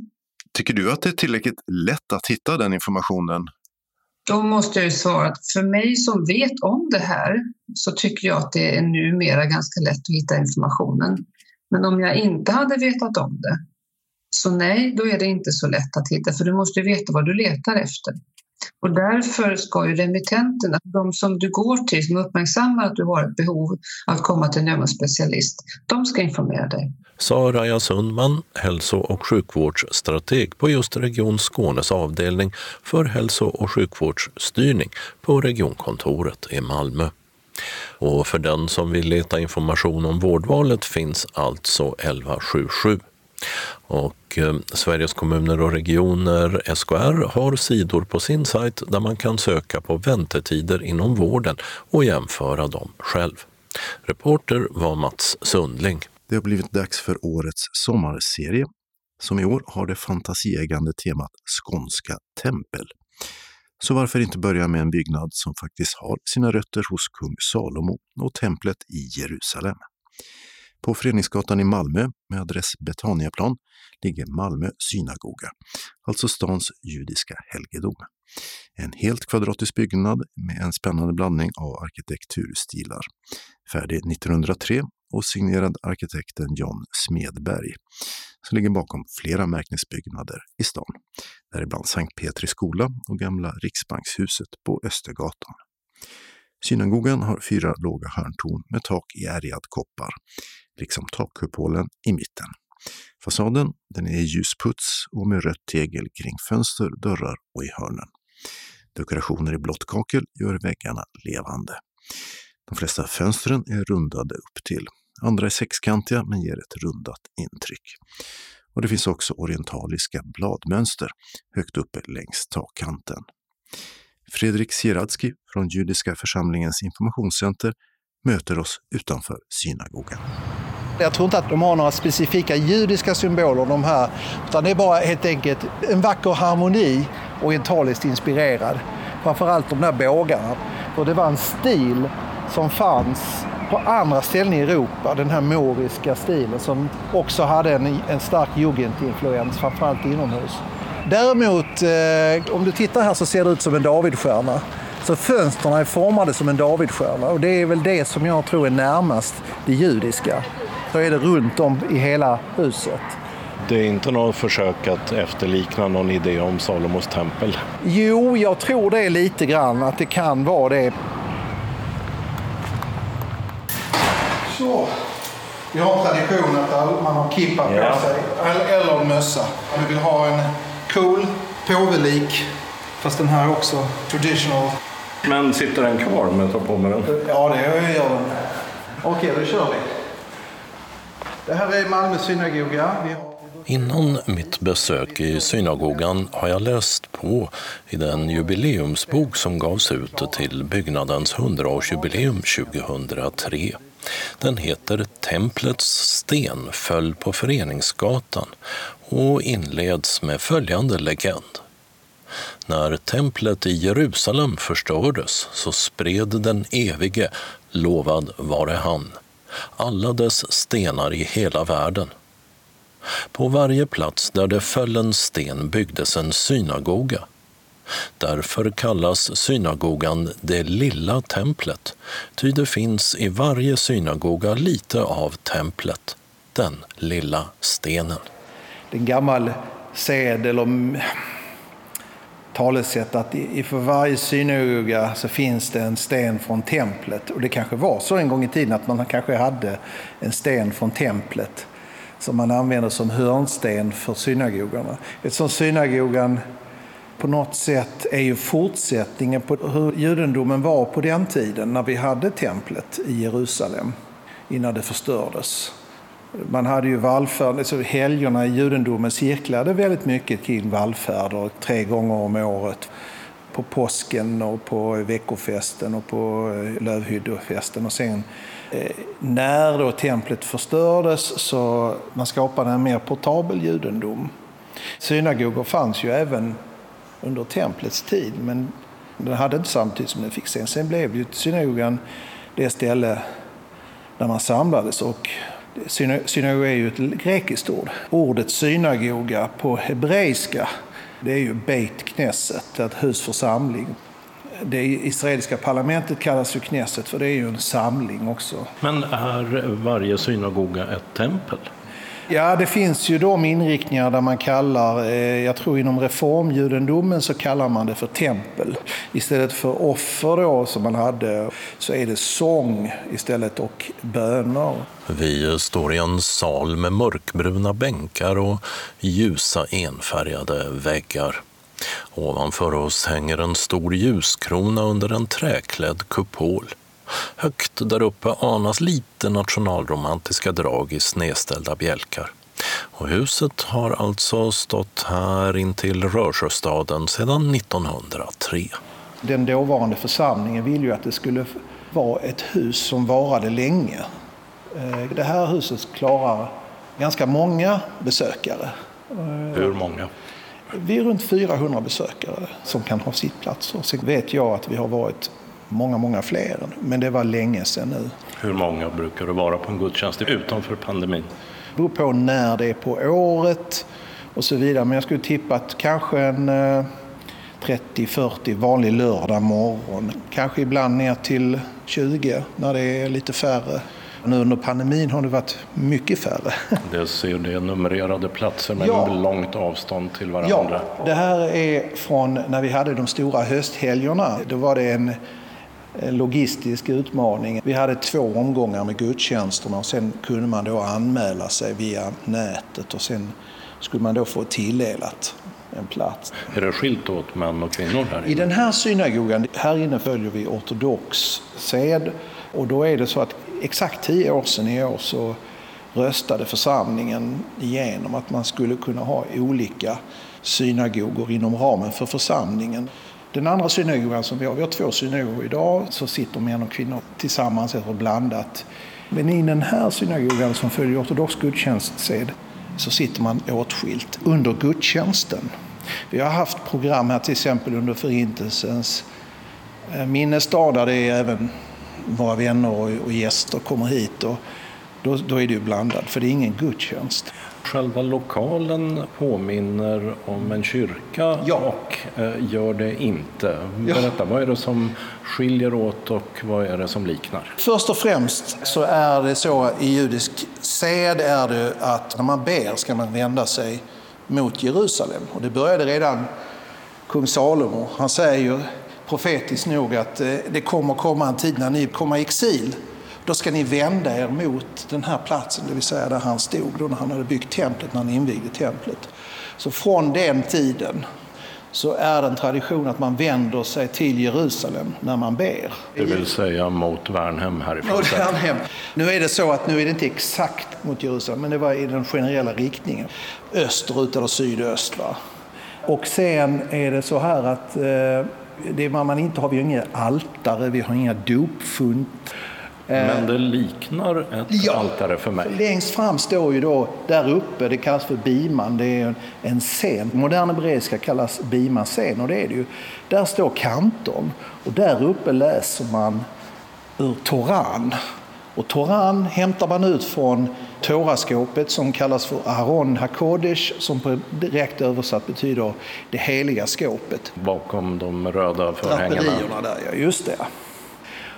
Tycker du att det är tillräckligt lätt att hitta den informationen? Då måste jag ju svara att för mig som vet om det här så tycker jag att det är numera ganska lätt att hitta informationen. Men om jag inte hade vetat om det, så nej, då är det inte så lätt att hitta, för du måste veta vad du letar efter. Och därför ska ju remittenterna, de som du går till, som uppmärksammar att du har ett behov av att komma till en ögonspecialist, de ska informera dig. Sa Raja Sundman, hälso och sjukvårdsstrateg på just Region Skånes avdelning för hälso och sjukvårdsstyrning på regionkontoret i Malmö. Och för den som vill leta information om vårdvalet finns alltså 1177. Och eh, Sveriges kommuner och regioner, SKR, har sidor på sin sajt där man kan söka på väntetider inom vården och jämföra dem själv. Reporter var Mats Sundling. Det har blivit dags för årets sommarserie som i år har det fantasieggande temat Skånska tempel. Så varför inte börja med en byggnad som faktiskt har sina rötter hos kung Salomo och templet i Jerusalem. På Föreningsgatan i Malmö med adress Betaniaplan ligger Malmö synagoga, alltså stans judiska helgedom. En helt kvadratisk byggnad med en spännande blandning av arkitekturstilar. Färdig 1903 och signerad arkitekten John Smedberg som ligger bakom flera märkningsbyggnader i stan, däribland Sankt Petri skola och gamla Riksbankshuset på Östergatan. Synagogan har fyra låga hörntorn med tak i ärgad koppar, liksom takkupolen i mitten. Fasaden den är i ljusputs och med rött tegel kring fönster, dörrar och i hörnen. Dekorationer i blått kakel gör väggarna levande. De flesta fönstren är rundade upp till Andra är sexkantiga men ger ett rundat intryck. Och det finns också orientaliska bladmönster högt uppe längs takkanten. Fredrik Sieradski från Judiska församlingens informationscenter möter oss utanför synagogan. Jag tror inte att de har några specifika judiska symboler de här, utan det är bara helt enkelt en vacker harmoni, orientaliskt inspirerad. Framförallt de där bågarna. Och det var en stil som fanns på andra ställen i Europa, den här moriska stilen som också hade en, en stark jugendinfluens, framförallt inomhus. Däremot, eh, om du tittar här så ser det ut som en Davidstjärna. Så fönstren är formade som en Davidstjärna och det är väl det som jag tror är närmast det judiska. Så är det runt om i hela huset. Det är inte något försök att efterlikna någon idé om Salomos tempel? Jo, jag tror det lite grann, att det kan vara det. Så. Vi har en tradition att man har kippa på ja. sig, eller en mössa. Vi vill ha en cool påvelik, fast den här också traditional. Men sitter den kvar om jag tar på mig den? Ja, det gör den. Okej, då kör vi. Det här är Malmö synagoga. Innan mitt besök i synagogan har jag läst på i den jubileumsbok som gavs ut till byggnadens 100-årsjubileum 2003. Den heter Templets sten föll på Föreningsgatan och inleds med följande legend. När templet i Jerusalem förstördes så spred den evige, lovad vare han, alla dess stenar i hela världen. På varje plats där det föll en sten byggdes en synagoga. Därför kallas synagogan det lilla templet, ty det finns i varje synagoga lite av templet, den lilla stenen. Det är en gammal sed eller talesätt att för varje synagoga så finns det en sten från templet. Och det kanske var så en gång i tiden att man kanske hade en sten från templet som man använder som hörnsten för synagogorna. Eftersom synagogan på något sätt är ju fortsättningen på hur judendomen var på den tiden när vi hade templet i Jerusalem innan det förstördes. Man hade ju vallfärd, alltså helgerna i judendomen cirklade väldigt mycket kring vallfärder tre gånger om året. På påsken och på veckofesten och på eh, lövhyddefesten. Och sen eh, när då templet förstördes så man skapade en mer portabel judendom. Synagogor fanns ju även under templets tid men den hade inte samtidigt som den fick sen. Sen blev ju synagogan det ställe där man samlades och Synagoga är ju ett grekiskt ord. Ordet synagoga på hebreiska det är ju Beit Knesset, ett husförsamling. Det israeliska parlamentet kallas ju Knesset för det är ju en samling också. Men är varje synagoga ett tempel? Ja, det finns ju de inriktningar där man kallar, eh, jag tror inom reformjudendomen så kallar man det för tempel. Istället för offer då som man hade så är det sång istället och böner. Vi står i en sal med mörkbruna bänkar och ljusa enfärgade väggar. Ovanför oss hänger en stor ljuskrona under en träklädd kupol. Högt där uppe anas lite nationalromantiska drag i snedställda bjälkar. Och huset har alltså stått här intill Rörsjöstaden sedan 1903. Den dåvarande församlingen ville ju att det skulle vara ett hus som varade länge. Eh, det här huset klarar ganska många besökare. Hur många? Vi är runt 400 besökare som kan ha sittplatser. Sen vet jag att vi har varit många, många fler. Men det var länge sedan nu. Hur många brukar det vara på en gudstjänst utanför pandemin? Det beror på när det är på året och så vidare. Men jag skulle tippa att kanske en 30-40 eh, vanlig lördag morgon. Kanske ibland ner till 20 när det är lite färre. Nu under pandemin har det varit mycket färre. Det ser det numrerade platser med ja. långt avstånd till varandra. Ja, det här är från när vi hade de stora hösthelgerna. Då var det en logistisk utmaning. Vi hade två omgångar med gudstjänsterna och sen kunde man då anmäla sig via nätet och sen skulle man då få tilldelat en plats. Är det skilt åt män och kvinnor här inne? I den här synagogan, här inne följer vi ortodox sed och då är det så att exakt tio år sedan i år så röstade församlingen igenom att man skulle kunna ha olika synagogor inom ramen för församlingen. Den andra synagogan som vi har, vi har två synagogor idag, så sitter män och kvinnor tillsammans och blandat. Men i den här synagogan som följer ortodox gudstjänstsed så sitter man åtskilt under gudstjänsten. Vi har haft program här till exempel under Förintelsens eh, minnesdag där det är även våra vänner och gäster kommer hit. Och då, då är det ju blandat, för det är ingen gudstjänst. Själva lokalen påminner om en kyrka ja. och eh, gör det inte. Berätta, ja. vad är det som skiljer åt och vad är det som liknar? Först och främst så är det så i judisk sed är det att när man ber ska man vända sig mot Jerusalem. Och det började redan kung Salomo. Han säger ju profetiskt nog att eh, det kommer komma en tid när ni kommer i exil då ska ni vända er mot den här platsen, det vill säga där han stod då när han hade byggt templet, när han invigde templet. Så från den tiden så är det en tradition att man vänder sig till Jerusalem när man ber. Det vill säga mot Värnhem härifrån? Mot Värnhem. Nu är det så att nu är det inte exakt mot Jerusalem, men det var i den generella riktningen. Österut eller sydöst. Va? Och sen är det så här att eh, det man inte har, vi har inga altare, vi har inga dopfund. Men det liknar ett ja, altare för mig. Längst fram står ju då, där uppe, det kallas för biman, det är en scen. Modern hebreiska kallas bima-scen och det är det ju. Där står kantorn och där uppe läser man ur Toran. Och Toran hämtar man ut från Toraskåpet som kallas för Aron Hakodesh som på direkt översatt betyder det heliga skåpet. Bakom de röda förhängena. Draperierna där, ja just det.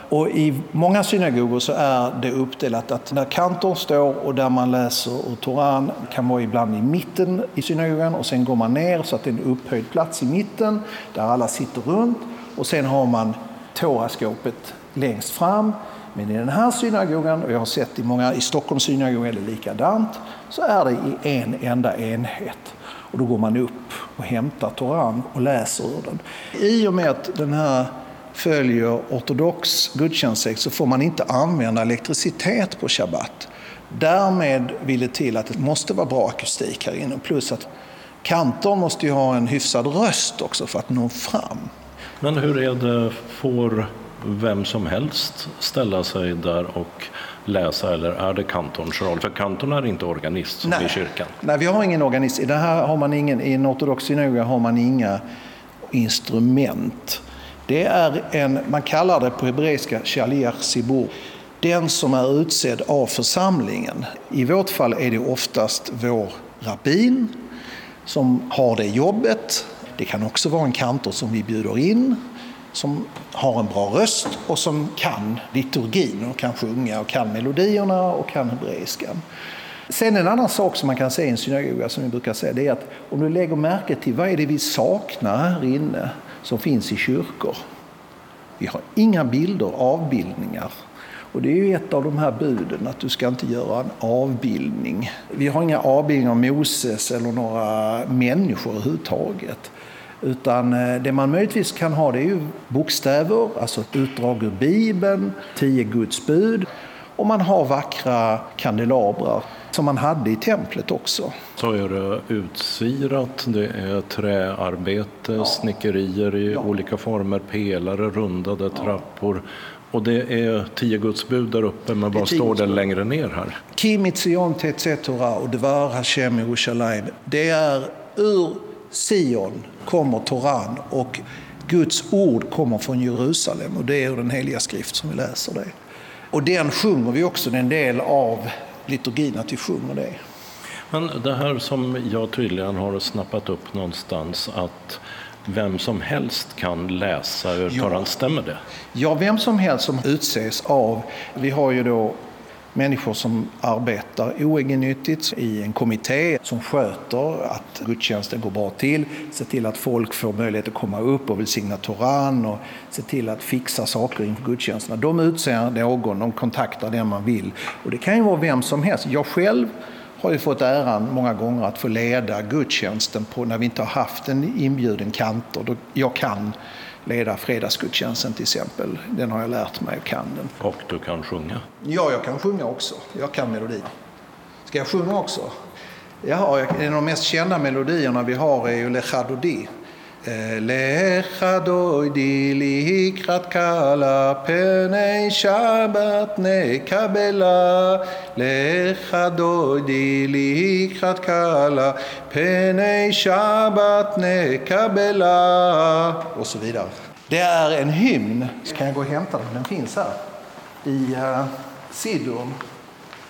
Och I många synagogor så är det uppdelat att när kantor står och där man läser ur Toran kan vara ibland i mitten i synagogan och sen går man ner så att det är en upphöjd plats i mitten där alla sitter runt och sen har man Toraskåpet längst fram. Men i den här synagogan, och jag har sett i många, i Stockholms synagogor är det likadant, så är det i en enda enhet. Och då går man upp och hämtar Toran och läser ur den. I och med att den här följer ortodox gudstjänstsex så får man inte använda elektricitet på shabbat. Därmed vill det till att det måste vara bra akustik här inne. Plus att kantorn måste ju ha en hyfsad röst också för att nå fram. Men hur är det, får vem som helst ställa sig där och läsa eller är det kantorns roll? För kantorn är inte organist som Nej. i kyrkan. Nej, vi har ingen organist. I, det här har man ingen, i en ortodox synagoga har man inga instrument. Det är en, man kallar det på hebreiska shaliach sibur, den som är utsedd av församlingen. I vårt fall är det oftast vår rabbin som har det jobbet. Det kan också vara en kantor som vi bjuder in som har en bra röst och som kan liturgin och kan sjunga och kan melodierna och kan hebreiskan. Sen en annan sak som man kan se i en synagoga som vi brukar säga det är att om du lägger märke till vad är det vi saknar här inne som finns i kyrkor. Vi har inga bilder, avbildningar. Och det är ju ett av de här buden, att du ska inte göra en avbildning. Vi har inga avbildningar av Moses eller några människor överhuvudtaget. Utan eh, det man möjligtvis kan ha det är ju bokstäver, alltså ett utdrag ur Bibeln, tio Guds bud. Och man har vackra kandelabrar som man hade i templet också. Så är det utsirat, det är träarbete, ja. snickerier i ja. olika former, pelare, rundade trappor. Och det är tio gudsbud där uppe, men vad står det längre ner här? Kimitzion tetzetora och dvar Hashem Yerushalayim. Det är ur Sion kommer Toran och Guds ord kommer från Jerusalem och det är ur den heliga skrift som vi läser det. Och den sjunger vi också, en del av liturgin att vi sjunger det. Men det här som jag tydligen har snappat upp någonstans att vem som helst kan läsa ur ja. stämmer det? Ja, vem som helst som utses av, vi har ju då människor som arbetar oegennyttigt i en kommitté som sköter att gudstjänsten går bra till, ser till att folk får möjlighet att komma upp och välsigna Toran och se till att fixa saker inför gudstjänsterna. De utser någon, de kontaktar den man vill. Och det kan ju vara vem som helst. Jag själv har ju fått äran många gånger att få leda gudstjänsten på när vi inte har haft en inbjuden kantor. Jag kan leda fredagsgudstjänsten till exempel. Den har jag lärt mig och kan den. Och du kan sjunga? Ja, jag kan sjunga också. Jag kan melodin. Ska jag sjunga också? Ja, en av de mest kända melodierna vi har är ju Lechadodi. Lecha doidi לקראת kala פני שבת נקבלה. לך doidi לקראת kala פני שבת נקבלה. och så vidare. Det är en hymn. Så Kan jag gå och hämta den? Den finns här i eh, uh, Siddur.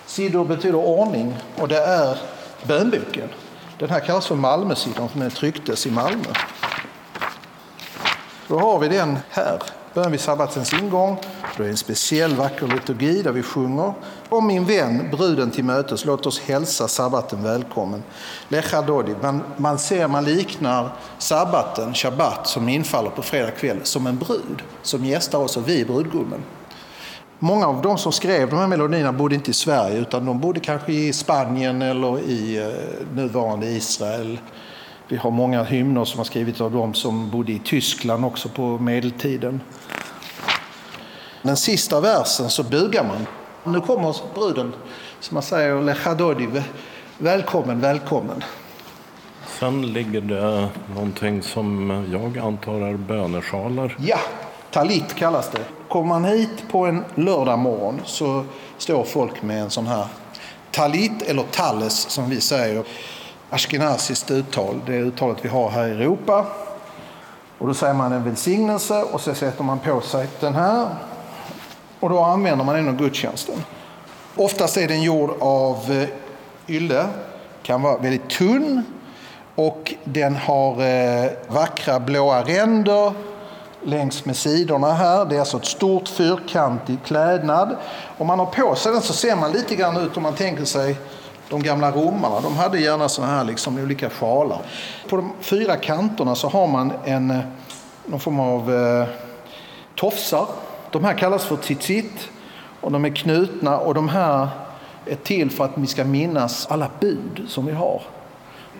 Siddur betyder ordning och det är bönboken. Den här kallas för Malmösidorn, för den trycktes i Malmö. Då har vi den här. Början vid sabbatens ingång. Då är det en speciell vacker liturgi där vi sjunger. Om min vän, bruden till mötes, låt oss hälsa sabbaten välkommen. Lechadodi. Man, man ser, man liknar sabbaten, shabbat, som infaller på fredag kväll, som en brud som gästar oss och vi är brudgummen. Många av de som skrev de här melodierna bodde inte i Sverige utan de bodde kanske i Spanien eller i eh, nuvarande Israel vi har många hymner som har skrivits av dem som bodde i Tyskland också på medeltiden. Den sista versen så bugar man. Nu kommer bruden, som man säger, Lechadodi, välkommen, välkommen. Sen ligger det någonting som jag antar är bönesjalar. Ja, talit kallas det. kommer man hit på en lördag morgon så står folk med en sån här talit, eller talles som vi säger. Ashkenaziskt uttal, det uttalet vi har här i Europa. Och då säger man en välsignelse och så sätter man på sig den här. Och då använder man den i gudstjänsten. Oftast är den gjord av eh, ylle, kan vara väldigt tunn och den har eh, vackra blåa ränder längs med sidorna här. Det är alltså ett stort fyrkantig klädnad. Om man har på sig den så ser man lite grann ut om man tänker sig de gamla romarna. De hade gärna såna här liksom olika sjalar. På de fyra kanterna så har man en, någon form av eh, tofsar. De här kallas för tzitzit och de är knutna och de här är till för att vi ska minnas alla bud som vi har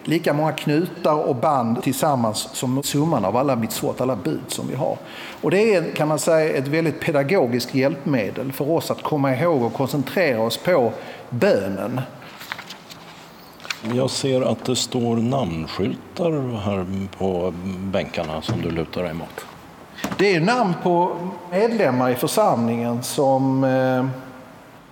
lika många knutar och band tillsammans som summan av alla mitzvot, alla bud som vi har. Och det är kan man säga ett väldigt pedagogiskt hjälpmedel för oss att komma ihåg och koncentrera oss på bönen. Jag ser att det står namnskyltar här på bänkarna som du lutar dig mot. Det är namn på medlemmar i församlingen som eh,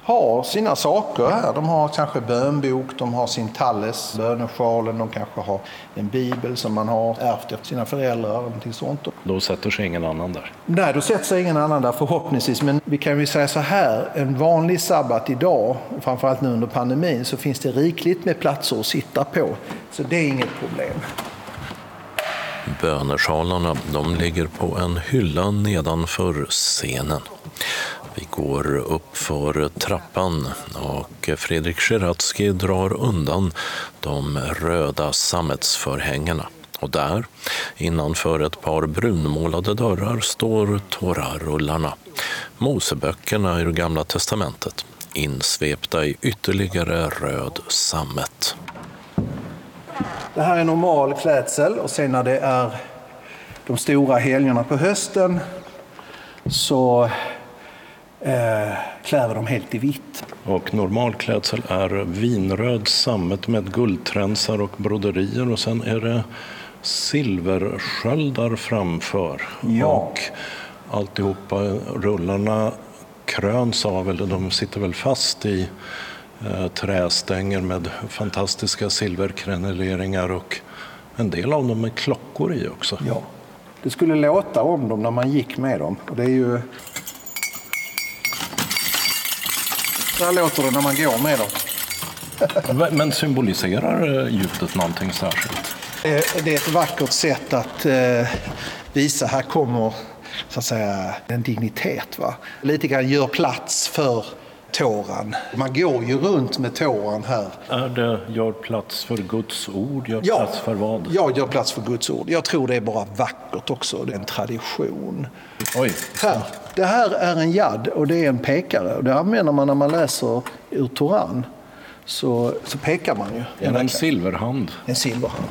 har sina saker här. De har kanske bönbok, de har sin talles, bönesjalen, de kanske har en bibel som man har ärvt efter sina föräldrar. Någonting sånt. Då sätter sig ingen annan där? Nej, då sätter sig ingen annan där förhoppningsvis. Men vi kan ju säga så här, en vanlig sabbat idag, framförallt nu under pandemin, så finns det rikligt med platser att sitta på. Så det är inget problem. Bönesjalarna de ligger på en hylla nedanför scenen. Vi går upp för trappan och Fredrik Scheratsky drar undan de röda sammetsförhängena. Och där, innanför ett par brunmålade dörrar, står Torarullarna, Moseböckerna ur Gamla testamentet, insvepta i ytterligare röd sammet. Det här är normal klädsel och sen när det är de stora helgerna på hösten så eh, klär de helt i vitt. Och normal klädsel är vinröd sammet med guldtränsar och broderier och sen är det silversköldar framför. Ja. Och alltihopa, rullarna kröns av, eller de sitter väl fast i eh, trästänger med fantastiska silverkreneleringar och en del av dem med klockor i också. Ja. Det skulle låta om dem när man gick med dem. Och det är ju Så här låter det när man går med dem. Men symboliserar eh, ljudet någonting särskilt? Det är ett vackert sätt att eh, visa, här kommer så att säga en dignitet. Va? Lite grann gör plats för tåran. Man går ju runt med tåran här. Är det gör plats för Guds ord? Gör Ja. plats för vad? Ja, gör plats för Guds ord. Jag tror det är bara vackert också. Det är en tradition. Oj, Här. Det här är en jad och det är en pekare. Det använder man när man läser ur Toran. Så, så pekar man ju. är det en silverhand? en silverhand.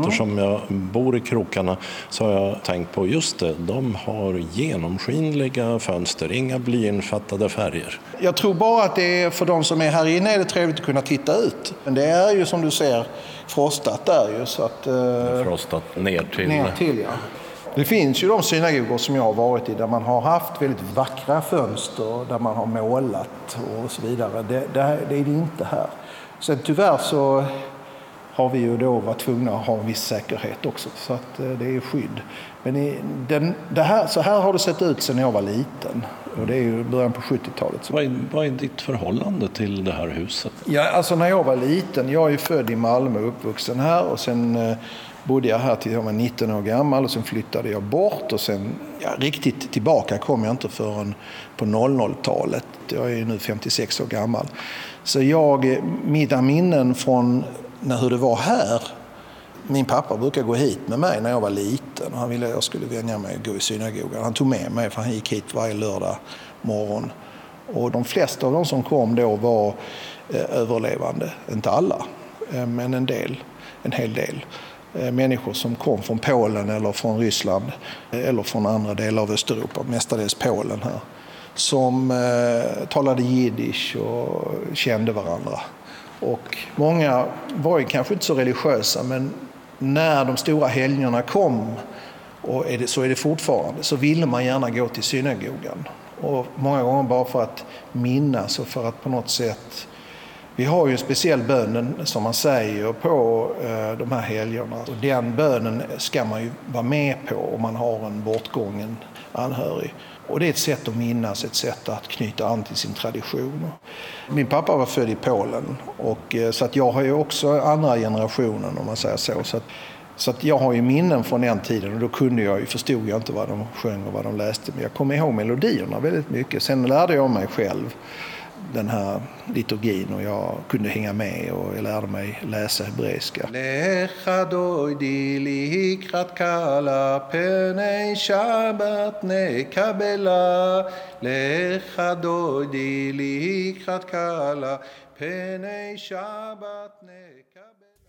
Eftersom jag bor i krokarna så har jag tänkt på just det, de har genomskinliga fönster, inga blyinfattade färger. Jag tror bara att det är för de som är här inne är det trevligt att kunna titta ut. Men det är ju som du ser frostat där ju så att... eh, Frostat ner till... ner till ja. Det finns ju de synagogor som jag har varit i där man har haft väldigt vackra fönster, där man har målat och så vidare. Det, det, det är det inte här. Sen tyvärr så har vi ju då varit tvungna att ha en viss säkerhet också, så att eh, det är skydd. Men i den, det här, så här har det sett ut sedan jag var liten och det är ju början på 70-talet. Så Vad är, vad är ditt förhållande till det här huset? Ja, alltså när jag var liten, jag är ju född i Malmö och uppvuxen här och sen eh, bodde jag här till jag var 19 år gammal och sen flyttade jag bort och sen ja, riktigt tillbaka kom jag inte förrän på 00-talet. Jag är ju nu 56 år gammal. Så jag, eh, mina minnen från när, hur det var här min pappa brukade gå hit med mig när jag var liten. och Han ville att jag skulle vänja mig att gå i synagogan. Han tog med mig för han gick hit varje lördag morgon. Och de flesta av de som kom då var eh, överlevande. Inte alla, eh, men en del. En hel del. Eh, människor som kom från Polen eller från Ryssland eh, eller från andra delar av Östeuropa, mestadels Polen här. Som eh, talade jiddisch och kände varandra. Och många var ju kanske inte så religiösa men när de stora helgerna kom och är det, så är det fortfarande, så ville man gärna gå till synagogan. Och många gånger bara för att minnas och för att på något sätt vi har ju en speciell bön som man säger på eh, de här helgerna. Och den bönen ska man ju vara med på om man har en bortgången anhörig. Och det är ett sätt att minnas, ett sätt att knyta an till sin tradition. Min pappa var född i Polen och eh, så att jag har ju också andra generationen om man säger så. så att, så att jag har ju minnen från den tiden och då kunde jag ju, förstod jag inte vad de sjöng och vad de läste. Men jag kommer ihåg melodierna väldigt mycket. Sen lärde jag mig själv den här liturgin och jag kunde hänga med och jag lärde mig läsa hebreiska.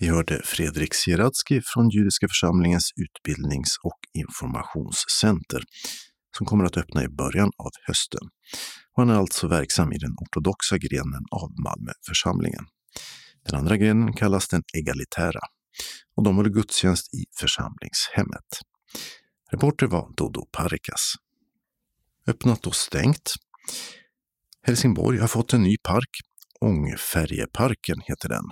Vi hörde Fredrik Sieradski från Judiska församlingens utbildnings och informationscenter som kommer att öppna i början av hösten och han är alltså verksam i den ortodoxa grenen av Malmöförsamlingen. Den andra grenen kallas den egalitära och de håller gudstjänst i församlingshemmet. Reporter var Dodo Parikas. Öppnat och stängt. Helsingborg har fått en ny park. Ångfärjeparken heter den.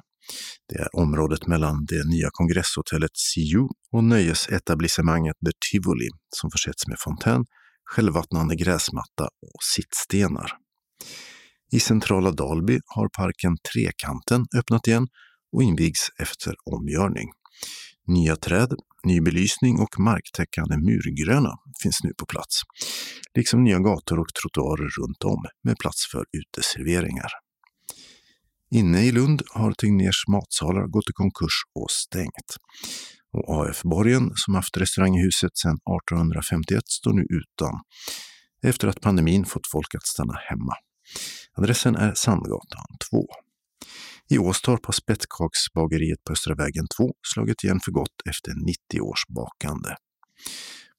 Det är området mellan det nya kongresshotellet Siu och nöjesetablissemanget The Tivoli som försetts med fontän självvattnande gräsmatta och sittstenar. I centrala Dalby har parken Trekanten öppnat igen och invigs efter omgörning. Nya träd, ny belysning och marktäckande murgröna finns nu på plats, liksom nya gator och trottoarer runt om med plats för uteserveringar. Inne i Lund har Tegnérs matsalar gått i konkurs och stängt. Och AF-borgen, som haft restaurang i huset sedan 1851, står nu utan efter att pandemin fått folk att stanna hemma. Adressen är Sandgatan 2. I Åstorp har Spetskaksbageriet på Östra vägen 2 slagit igen för gott efter 90 års bakande.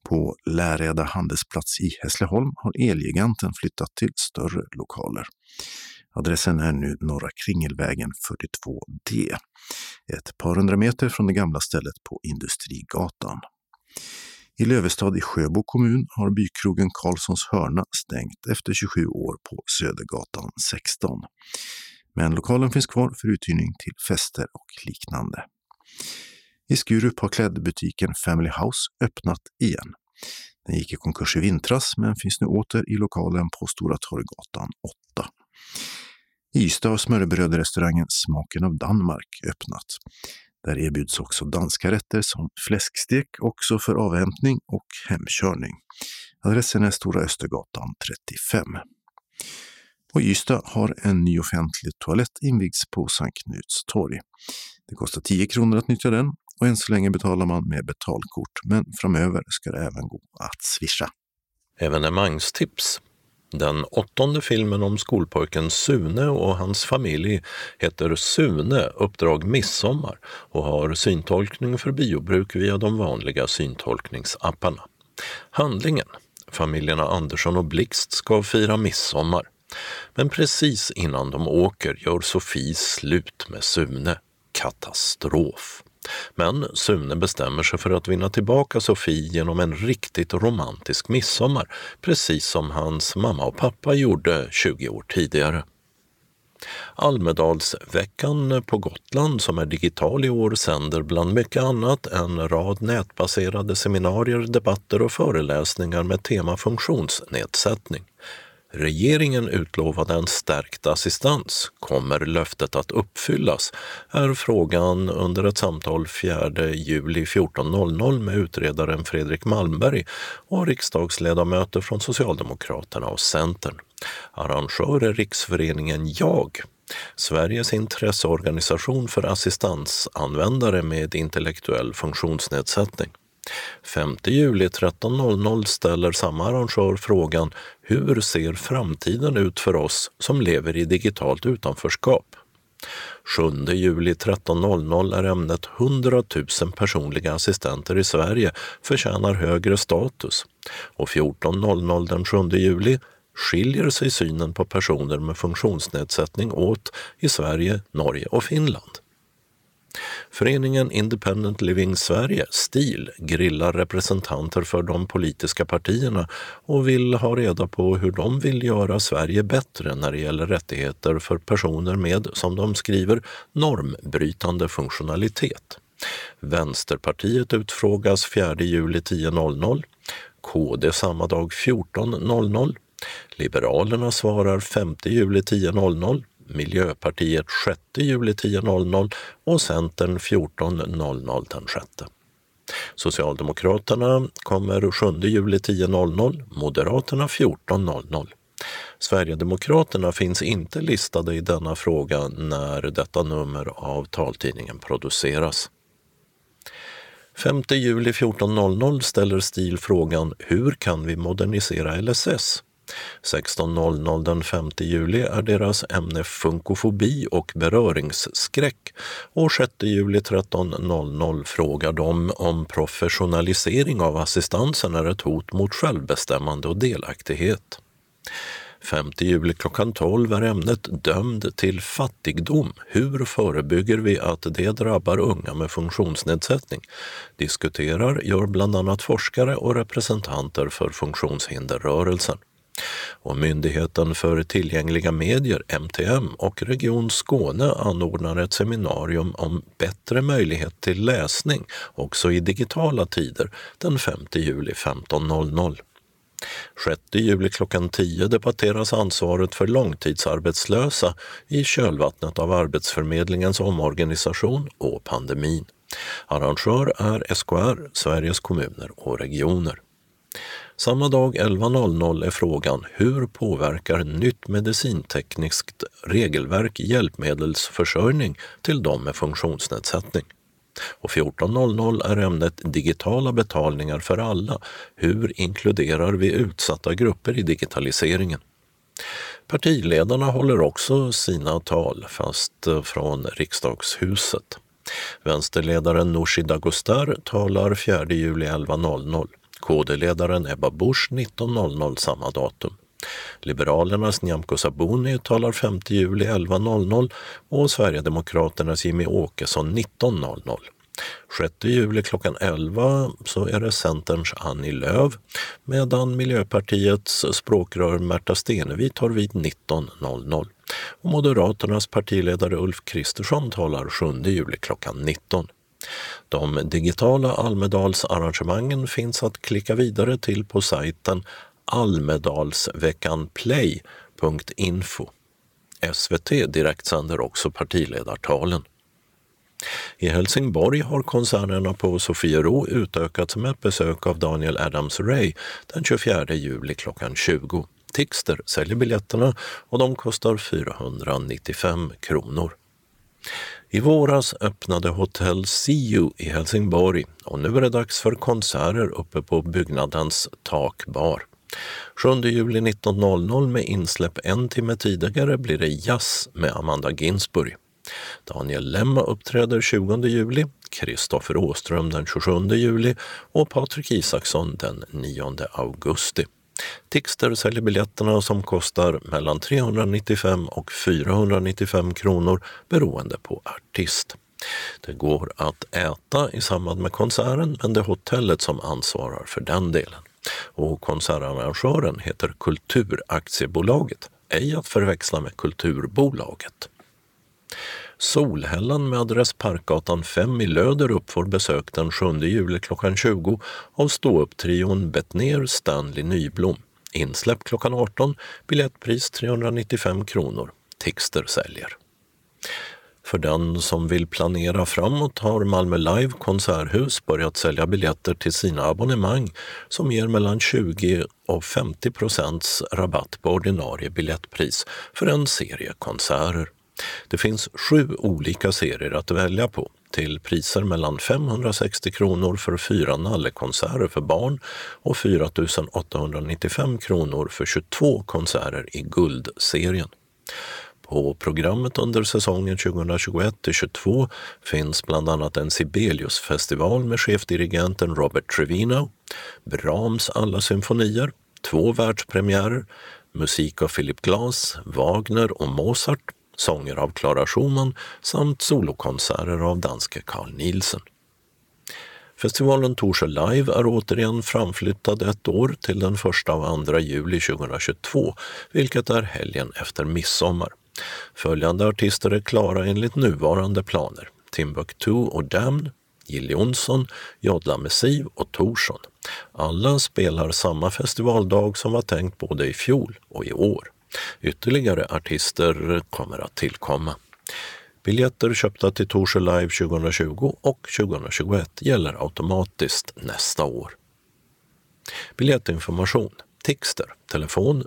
På Läreda handelsplats i Hässleholm har Elgiganten flyttat till större lokaler. Adressen är nu Norra Kringelvägen 42D, ett par hundra meter från det gamla stället på Industrigatan. I Lövestad i Sjöbo kommun har bykrogen Karlssons hörna stängt efter 27 år på Södergatan 16. Men lokalen finns kvar för uthyrning till fester och liknande. I Skurup har klädbutiken Family House öppnat igen. Den gick i konkurs i vintras men finns nu åter i lokalen på Stora Torggatan 8. I Ystad har smörrebrödrestaurangen Smaken av Danmark öppnat. Där erbjuds också danska rätter som fläskstek också för avhämtning och hemkörning. Adressen är Stora Östergatan 35. Och Ystad har en ny offentlig toalett invigts på Sankt Knuts torg. Det kostar 10 kronor att nyttja den och än så länge betalar man med betalkort, men framöver ska det även gå att swisha. Evenemangstips den åttonde filmen om skolpojken Sune och hans familj heter Sune Uppdrag Midsommar och har syntolkning för biobruk via de vanliga syntolkningsapparna. Handlingen Familjerna Andersson och Blixt ska fira midsommar. Men precis innan de åker gör Sofie slut med Sune. Katastrof. Men Sune bestämmer sig för att vinna tillbaka Sofie genom en riktigt romantisk midsommar, precis som hans mamma och pappa gjorde 20 år tidigare. Almedalsveckan på Gotland som är digital i år sänder bland mycket annat en rad nätbaserade seminarier, debatter och föreläsningar med tema funktionsnedsättning. Regeringen utlovade en stärkt assistans. Kommer löftet att uppfyllas? är frågan under ett samtal 4 juli 14.00 med utredaren Fredrik Malmberg och riksdagsledamöter från Socialdemokraterna och Centern. Arrangör är Riksföreningen JAG. Sveriges intresseorganisation för assistansanvändare med intellektuell funktionsnedsättning. 5 juli 13.00 ställer samma arrangör frågan Hur ser framtiden ut för oss som lever i digitalt utanförskap? 7 juli 13.00 är ämnet 100 000 personliga assistenter i Sverige förtjänar högre status och 14.00 den 7 juli skiljer sig synen på personer med funktionsnedsättning åt i Sverige, Norge och Finland. Föreningen Independent Living Sverige, STIL, grillar representanter för de politiska partierna och vill ha reda på hur de vill göra Sverige bättre när det gäller rättigheter för personer med, som de skriver, normbrytande funktionalitet. Vänsterpartiet utfrågas 4 juli 10.00, KD samma dag 14.00, Liberalerna svarar 5 juli 10.00, Miljöpartiet 6 juli 10.00 och Centern 14.00 den 6. Socialdemokraterna kommer 7 juli 10.00, Moderaterna 14.00. Sverigedemokraterna finns inte listade i denna fråga när detta nummer av taltidningen produceras. 5 juli 14.00 ställer STIL frågan Hur kan vi modernisera LSS? 16.00 den 5 juli är deras ämne funkofobi och beröringsskräck och 6 juli 13.00 frågar de om professionalisering av assistansen är ett hot mot självbestämmande och delaktighet. 5 juli klockan 12 är ämnet Dömd till fattigdom. Hur förebygger vi att det drabbar unga med funktionsnedsättning? Diskuterar gör bland annat forskare och representanter för funktionshinderrörelsen. Och Myndigheten för tillgängliga medier, MTM, och Region Skåne anordnar ett seminarium om bättre möjlighet till läsning också i digitala tider den 5 juli 15.00. 6 juli klockan 10 debatteras ansvaret för långtidsarbetslösa i kölvattnet av Arbetsförmedlingens omorganisation och pandemin. Arrangör är SKR, Sveriges kommuner och regioner. Samma dag 11.00 är frågan Hur påverkar nytt medicintekniskt regelverk hjälpmedelsförsörjning till de med funktionsnedsättning? Och 14.00 är ämnet Digitala betalningar för alla. Hur inkluderar vi utsatta grupper i digitaliseringen? Partiledarna håller också sina tal, fast eh, från riksdagshuset. Vänsterledaren Nooshi Dadgostar talar 4 juli 11.00. KD-ledaren Ebba Busch 19.00 samma datum. Liberalernas Nyamko Sabuni talar 5 juli 11.00 och Sverigedemokraternas Jimmy Åkesson 19.00. 6 juli klockan 11 så är det Centerns Annie Lööf medan Miljöpartiets språkrör Märta Stenevi tar vid 19.00. Och Moderaternas partiledare Ulf Kristersson talar 7 juli klockan 19. De digitala Almedalsarrangemangen finns att klicka vidare till på sajten almedalsveckanplay.info. SVT direktsänder också partiledartalen. I Helsingborg har konserterna på Sofiero utökats med ett besök av Daniel Adams-Ray den 24 juli klockan 20. Tixter säljer biljetterna och de kostar 495 kronor. I våras öppnade Hotell See i Helsingborg och nu är det dags för konserter uppe på byggnadens takbar. 7 juli 19.00 med insläpp en timme tidigare blir det jazz med Amanda Ginsburg. Daniel Lemma uppträder 20 juli, Kristoffer Åström den 27 juli och Patrik Isaksson den 9 augusti. Tixter säljer biljetterna som kostar mellan 395 och 495 kronor beroende på artist. Det går att äta i samband med konserten men det är hotellet som ansvarar för den delen. Och konsertarrangören heter Kulturaktiebolaget, ej att förväxla med Kulturbolaget. Solhällan med adress Parkgatan 5 i Löderup får besök den 7 juli klockan 20 av ståupptrion Bettner Stanley Nyblom. Insläpp klockan 18, biljettpris 395 kronor. Tixter säljer. För den som vill planera framåt har Malmö Live konserthus börjat sälja biljetter till sina abonnemang som ger mellan 20 och 50 procents rabatt på ordinarie biljettpris för en serie konserter. Det finns sju olika serier att välja på till priser mellan 560 kronor för fyra nallekonserter för barn och 4 895 kronor för 22 konserter i Guldserien. På programmet under säsongen 2021-22 finns bland annat en Sibeliusfestival med chefdirigenten Robert Trevino, Brahms alla symfonier, två världspremiärer, musik av Philip Glass, Wagner och Mozart sånger av Clara Schumann samt solokonserter av danske Carl Nielsen. Festivalen Torsö Live är återigen framflyttad ett år till den 1 och 2 juli 2022, vilket är helgen efter midsommar. Följande artister är klara enligt nuvarande planer. Timbuktu och Damn, Jill Johnson, Jodla Messiv och Torsson. Alla spelar samma festivaldag som var tänkt både i fjol och i år. Ytterligare artister kommer att tillkomma. Biljetter köpta till Torsö Live 2020 och 2021 gäller automatiskt nästa år. Biljettinformation Tixter, telefon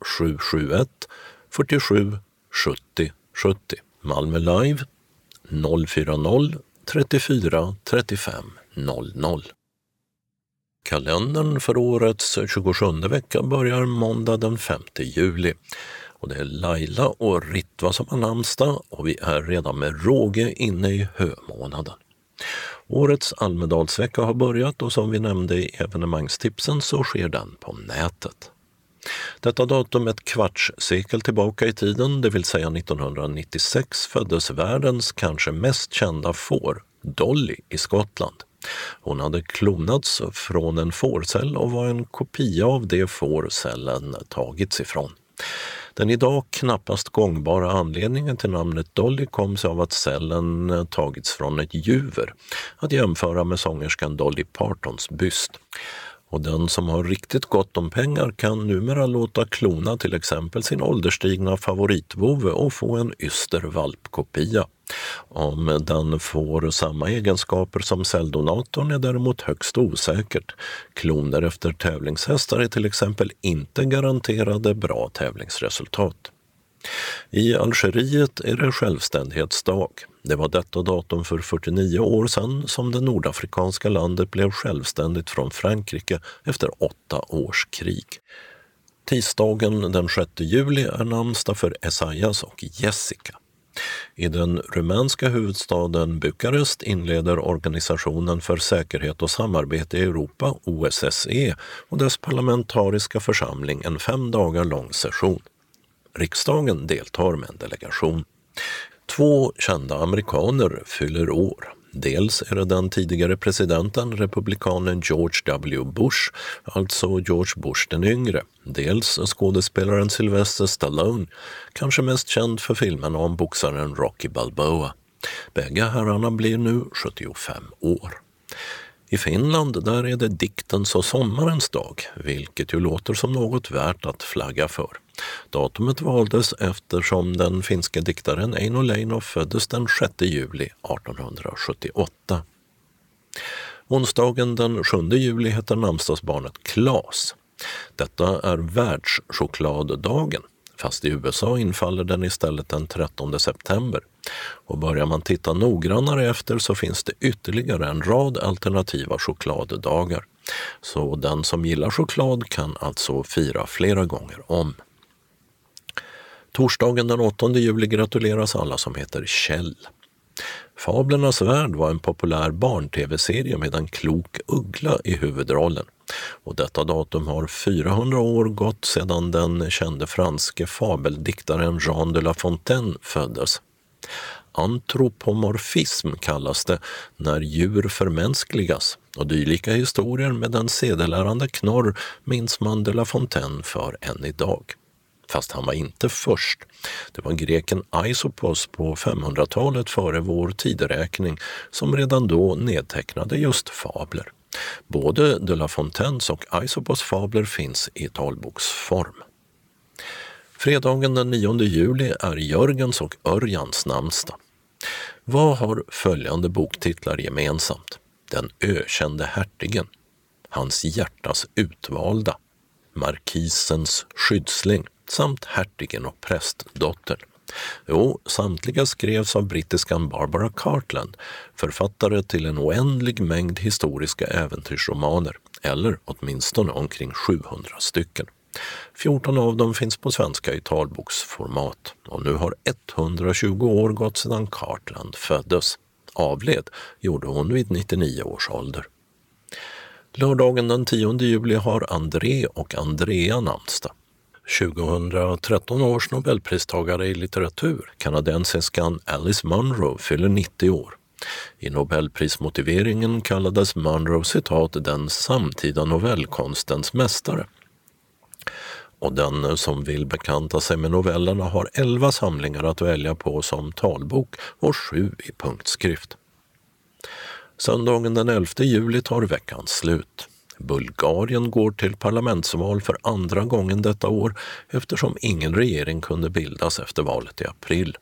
0771 47 70 70. Malmö Live 040 34 35 00. Kalendern för årets 27 vecka börjar måndag den 5 juli. Och det är Laila och Ritva som har namnsdag och vi är redan med råge inne i hömånaden. Årets Almedalsvecka har börjat och som vi nämnde i evenemangstipsen så sker den på nätet. Detta datum ett kvarts sekel tillbaka i tiden, det vill säga 1996, föddes världens kanske mest kända får, Dolly, i Skottland. Hon hade klonats från en fårcell och var en kopia av det får cellen tagits ifrån. Den idag knappast gångbara anledningen till namnet Dolly kom sig av att cellen tagits från ett juver, att jämföra med sångerskan Dolly Partons byst. Och den som har riktigt gott om pengar kan numera låta klona till exempel sin ålderstigna favoritvove och få en yster valpkopia. Om den får samma egenskaper som celldonatorn är däremot högst osäkert. Kloner efter tävlingshästar är till exempel inte garanterade bra tävlingsresultat. I Algeriet är det självständighetsdag. Det var detta datum för 49 år sedan som det nordafrikanska landet blev självständigt från Frankrike efter åtta års krig. Tisdagen den 6 juli är namnsdag för Esaias och Jessica. I den rumänska huvudstaden Bukarest inleder Organisationen för säkerhet och samarbete i Europa, OSSE, och dess parlamentariska församling en fem dagar lång session. Riksdagen deltar med en delegation. Två kända amerikaner fyller år. Dels är det den tidigare presidenten, republikanen George W Bush, alltså George Bush den yngre. Dels skådespelaren Sylvester Stallone, kanske mest känd för filmen om boxaren Rocky Balboa. Bägge herrarna blir nu 75 år. I Finland där är det diktens och sommarens dag, vilket ju låter som något värt att flagga för. Datumet valdes eftersom den finske diktaren Eino Leino föddes den 6 juli 1878. Onsdagen den 7 juli heter namnsdagsbarnet Klas. Detta är världschokladdagen, fast i USA infaller den istället den 13 september. Och börjar man titta noggrannare efter så finns det ytterligare en rad alternativa chokladdagar. Så den som gillar choklad kan alltså fira flera gånger om. Torsdagen den 8 juli gratuleras alla som heter Kjell. Fablernas värld var en populär barn-tv-serie med en klok uggla i huvudrollen. Och detta datum har 400 år gått sedan den kände franske fabeldiktaren Jean de La Fontaine föddes. Antropomorfism kallas det när djur förmänskligas och dylika historier med en sedelärande knorr minns man de La Fontaine för än idag fast han var inte först. Det var greken Aisopos på 500-talet före vår tideräkning som redan då nedtecknade just fabler. Både de La Fontaines och Aisopos fabler finns i talboksform. Fredagen den 9 juli är Jörgens och Örjans namnsdag. Vad har följande boktitlar gemensamt? Den ökände hertigen, Hans hjärtas utvalda, Markisens skyddsling, samt hertigen och prästdottern. Jo, samtliga skrevs av brittiskan Barbara Cartland, författare till en oändlig mängd historiska äventyrsromaner, eller åtminstone omkring 700 stycken. 14 av dem finns på svenska i talboksformat och nu har 120 år gått sedan Cartland föddes. Avled gjorde hon vid 99 års ålder. Lördagen den 10 juli har André och Andrea namnsdag. 2013 års nobelpristagare i litteratur, kanadensiskan Alice Munro, fyller 90 år. I nobelprismotiveringen kallades Munro citat den samtida novellkonstens mästare. Och den som vill bekanta sig med novellerna har elva samlingar att välja på som talbok och sju i punktskrift. Söndagen den 11 juli tar veckan slut. Bulgarien går till parlamentsval för andra gången detta år eftersom ingen regering kunde bildas efter valet i april.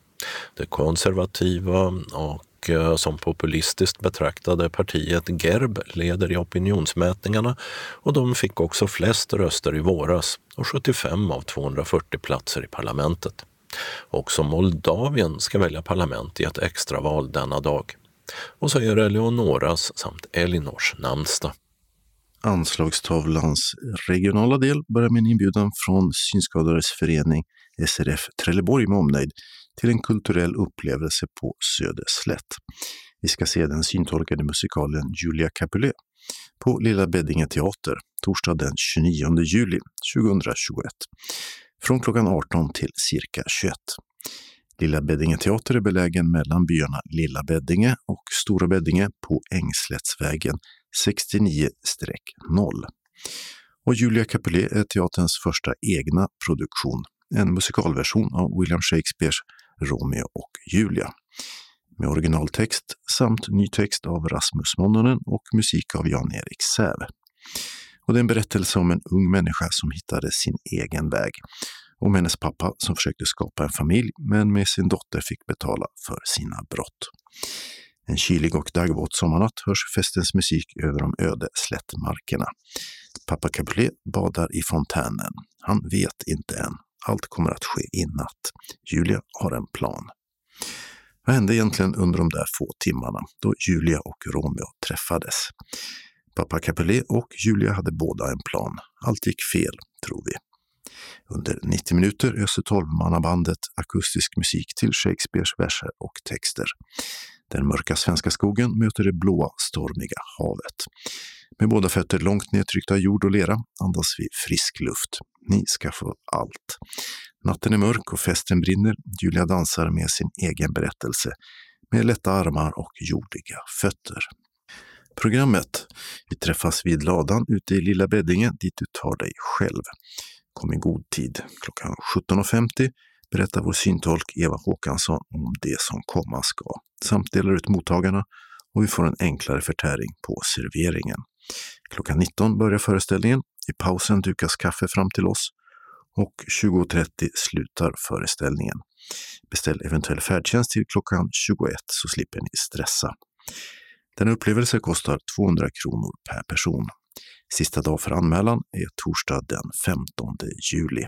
Det konservativa och eh, som populistiskt betraktade partiet GERB leder i opinionsmätningarna och de fick också flest röster i våras och 75 av 240 platser i parlamentet. Också Moldavien ska välja parlament i ett extraval denna dag. Och så är det Eleonoras samt Elinors namnsdag. Anslagstavlans regionala del börjar med en inbjudan från Synskadades förening SRF Trelleborg med omnejd till en kulturell upplevelse på Söderslätt. Vi ska se den syntolkade musikalen Julia Capulet på Lilla Beddinge teater torsdag den 29 juli 2021 från klockan 18 till cirka 21. Lilla Beddinge teater är belägen mellan byarna Lilla Beddinge och Stora Beddinge på Ängslättsvägen 69-0. Och Julia Capulet är teaterns första egna produktion, en musikalversion av William Shakespeares Romeo och Julia. Med originaltext samt ny text av Rasmus Mononen och musik av Jan-Erik Säve. Och det är en berättelse om en ung människa som hittade sin egen väg. Om hennes pappa som försökte skapa en familj men med sin dotter fick betala för sina brott. En kylig och daggvåt sommarnatt hörs festens musik över de öde slättmarkerna. Pappa Capulet badar i fontänen. Han vet inte än. Allt kommer att ske i natt. Julia har en plan. Vad hände egentligen under de där få timmarna då Julia och Romeo träffades? Pappa Capulet och Julia hade båda en plan. Allt gick fel, tror vi. Under 90 minuter öser tolvmannabandet akustisk musik till Shakespeares verser och texter. Den mörka svenska skogen möter det blåa, stormiga havet. Med båda fötter långt nedtryckta jord och lera andas vi frisk luft. Ni ska få allt. Natten är mörk och festen brinner. Julia dansar med sin egen berättelse med lätta armar och jordiga fötter. Programmet. Vi träffas vid ladan ute i Lilla Beddinge dit du tar dig själv. Kom i god tid. Klockan 17.50 berättar vår syntolk Eva Håkansson om det som komma ska, samt delar ut mottagarna och vi får en enklare förtäring på serveringen. Klockan 19 börjar föreställningen. I pausen dukas kaffe fram till oss och 20.30 slutar föreställningen. Beställ eventuell färdtjänst till klockan 21 så slipper ni stressa. Denna upplevelse kostar 200 kronor per person. Sista dag för anmälan är torsdag den 15 juli.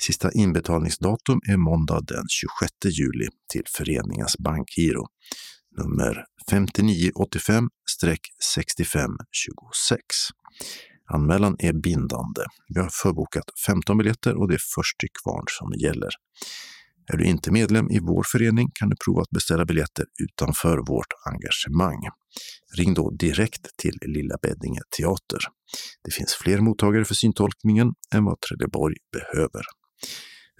Sista inbetalningsdatum är måndag den 26 juli till föreningens bankgiro. Nummer 5985-6526. Anmälan är bindande. Vi har förbokat 15 biljetter och det är först till kvarn som gäller. Är du inte medlem i vår förening kan du prova att beställa biljetter utanför vårt engagemang. Ring då direkt till Lilla Beddinge Teater. Det finns fler mottagare för syntolkningen än vad Trelleborg behöver.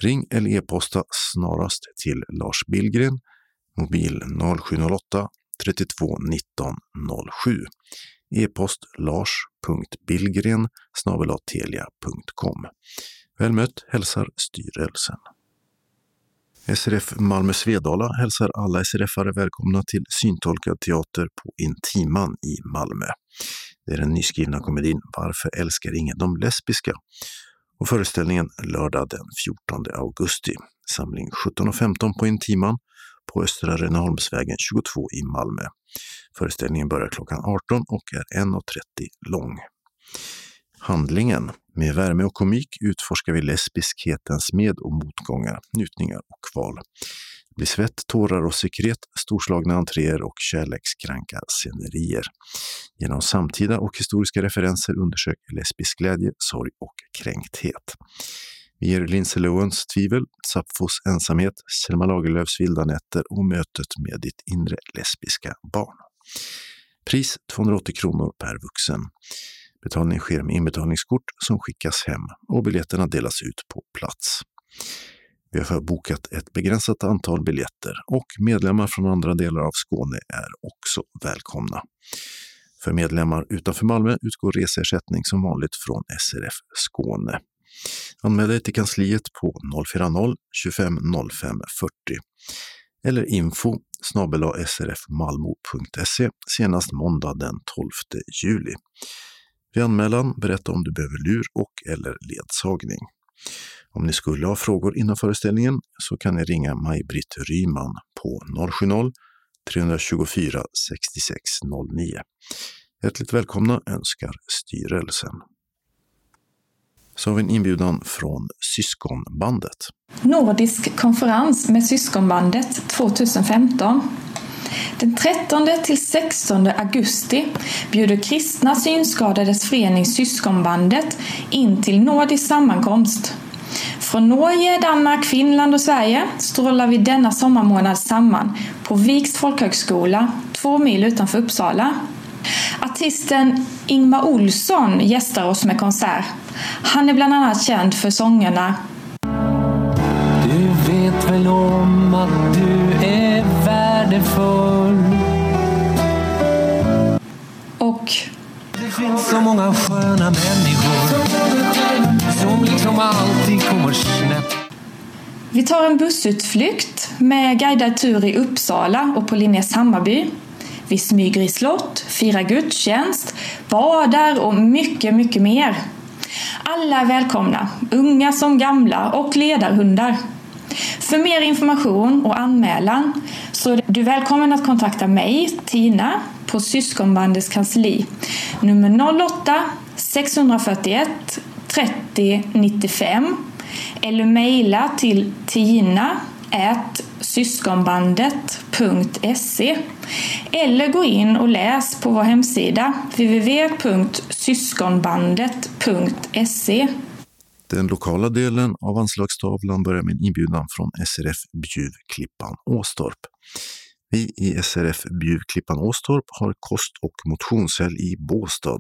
Ring eller e-posta snarast till Lars Billgren, mobil 0708 32 19 07. E-post lars.billgren telia.com. Väl mött hälsar styrelsen. SRF Malmö Svedala hälsar alla SRF-are välkomna till syntolkad teater på Intiman i Malmö. Det är den nyskrivna komedin Varför älskar ingen de lesbiska? Och föreställningen lördag den 14 augusti. Samling 17.15 på Intiman på Östra Rönneholmsvägen 22 i Malmö. Föreställningen börjar klockan 18 och är 1.30 lång. Handlingen med värme och komik utforskar vi lesbiskhetens med och motgångar, njutningar och kval. Det blir svett, tårar och sekret, storslagna entréer och kärlekskranka scenerier. Genom samtida och historiska referenser undersöker lesbisk glädje, sorg och kränkthet. Vi ger Lindsay Lohans tvivel, Sapfos ensamhet, Selma Lagerlöfs vilda nätter och mötet med ditt inre lesbiska barn. Pris 280 kronor per vuxen. Betalning sker med inbetalningskort som skickas hem och biljetterna delas ut på plats. Vi har bokat ett begränsat antal biljetter och medlemmar från andra delar av Skåne är också välkomna. För medlemmar utanför Malmö utgår reseersättning som vanligt från SRF Skåne. Anmäl dig till kansliet på 040-25 05 40 eller info srfmalmo.se senast måndag den 12 juli. Vid anmälan berätta om du behöver lur och eller ledsagning. Om ni skulle ha frågor innan föreställningen så kan ni ringa Maj-Britt Ryman på 070-324 6609. Hjärtligt välkomna önskar styrelsen. Så har vi en inbjudan från Syskonbandet. Nordisk konferens med Syskonbandet 2015. Den 13 till 16 augusti bjuder Kristna Synskadades Förening Syskonbandet in till nordisk sammankomst. Från Norge, Danmark, Finland och Sverige strålar vi denna sommarmånad samman på Viks folkhögskola, två mil utanför Uppsala. Artisten Ingmar Olsson gästar oss med konsert. Han är bland annat känd för sångerna Du vet väl om att du värdefull och Det finns så många sköna människor som liksom alltid kommer snett Vi tar en bussutflykt med guidad tur i Uppsala och på Linnés Hammarby. Vi smyger i slott, firar gudstjänst, badar och mycket, mycket mer. Alla är välkomna, unga som gamla och ledarhundar. För mer information och anmälan så är du välkommen att kontakta mig, Tina, på Syskonbandets kansli. Nummer 08 641 30 95 eller mejla till tina syskonbandet.se eller gå in och läs på vår hemsida www.syskonbandet.se. Den lokala delen av anslagstavlan börjar med en inbjudan från SRF Bjuvklippan Åstorp. Vi i SRF Bjuvklippan Åstorp har kost och motionshelg i Båstad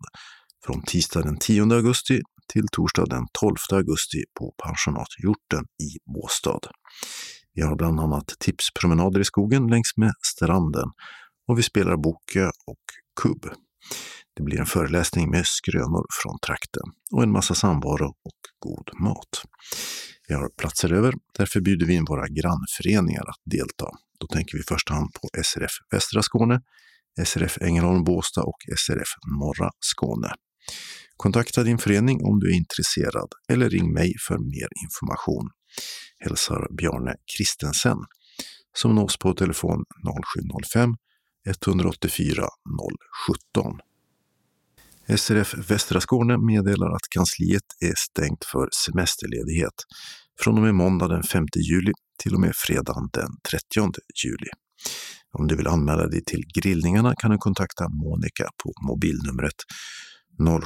från tisdag den 10 augusti till torsdag den 12 augusti på pensionat Hjorten i Båstad. Vi har bland annat tipspromenader i skogen längs med stranden och vi spelar boke och kubb. Det blir en föreläsning med skrönor från trakten och en massa samvaro och god mat. Vi har platser över, därför bjuder vi in våra grannföreningar att delta. Då tänker vi i första hand på SRF Västra Skåne, SRF Ängelholm Båstad och SRF Norra Skåne. Kontakta din förening om du är intresserad eller ring mig för mer information. Hälsar Bjarne Kristensen som nås på telefon 0705 184 017. SRF Västra Skåne meddelar att kansliet är stängt för semesterledighet från och med måndag den 5 juli till och med fredagen den 30 juli. Om du vill anmäla dig till grillningarna kan du kontakta Monica på mobilnumret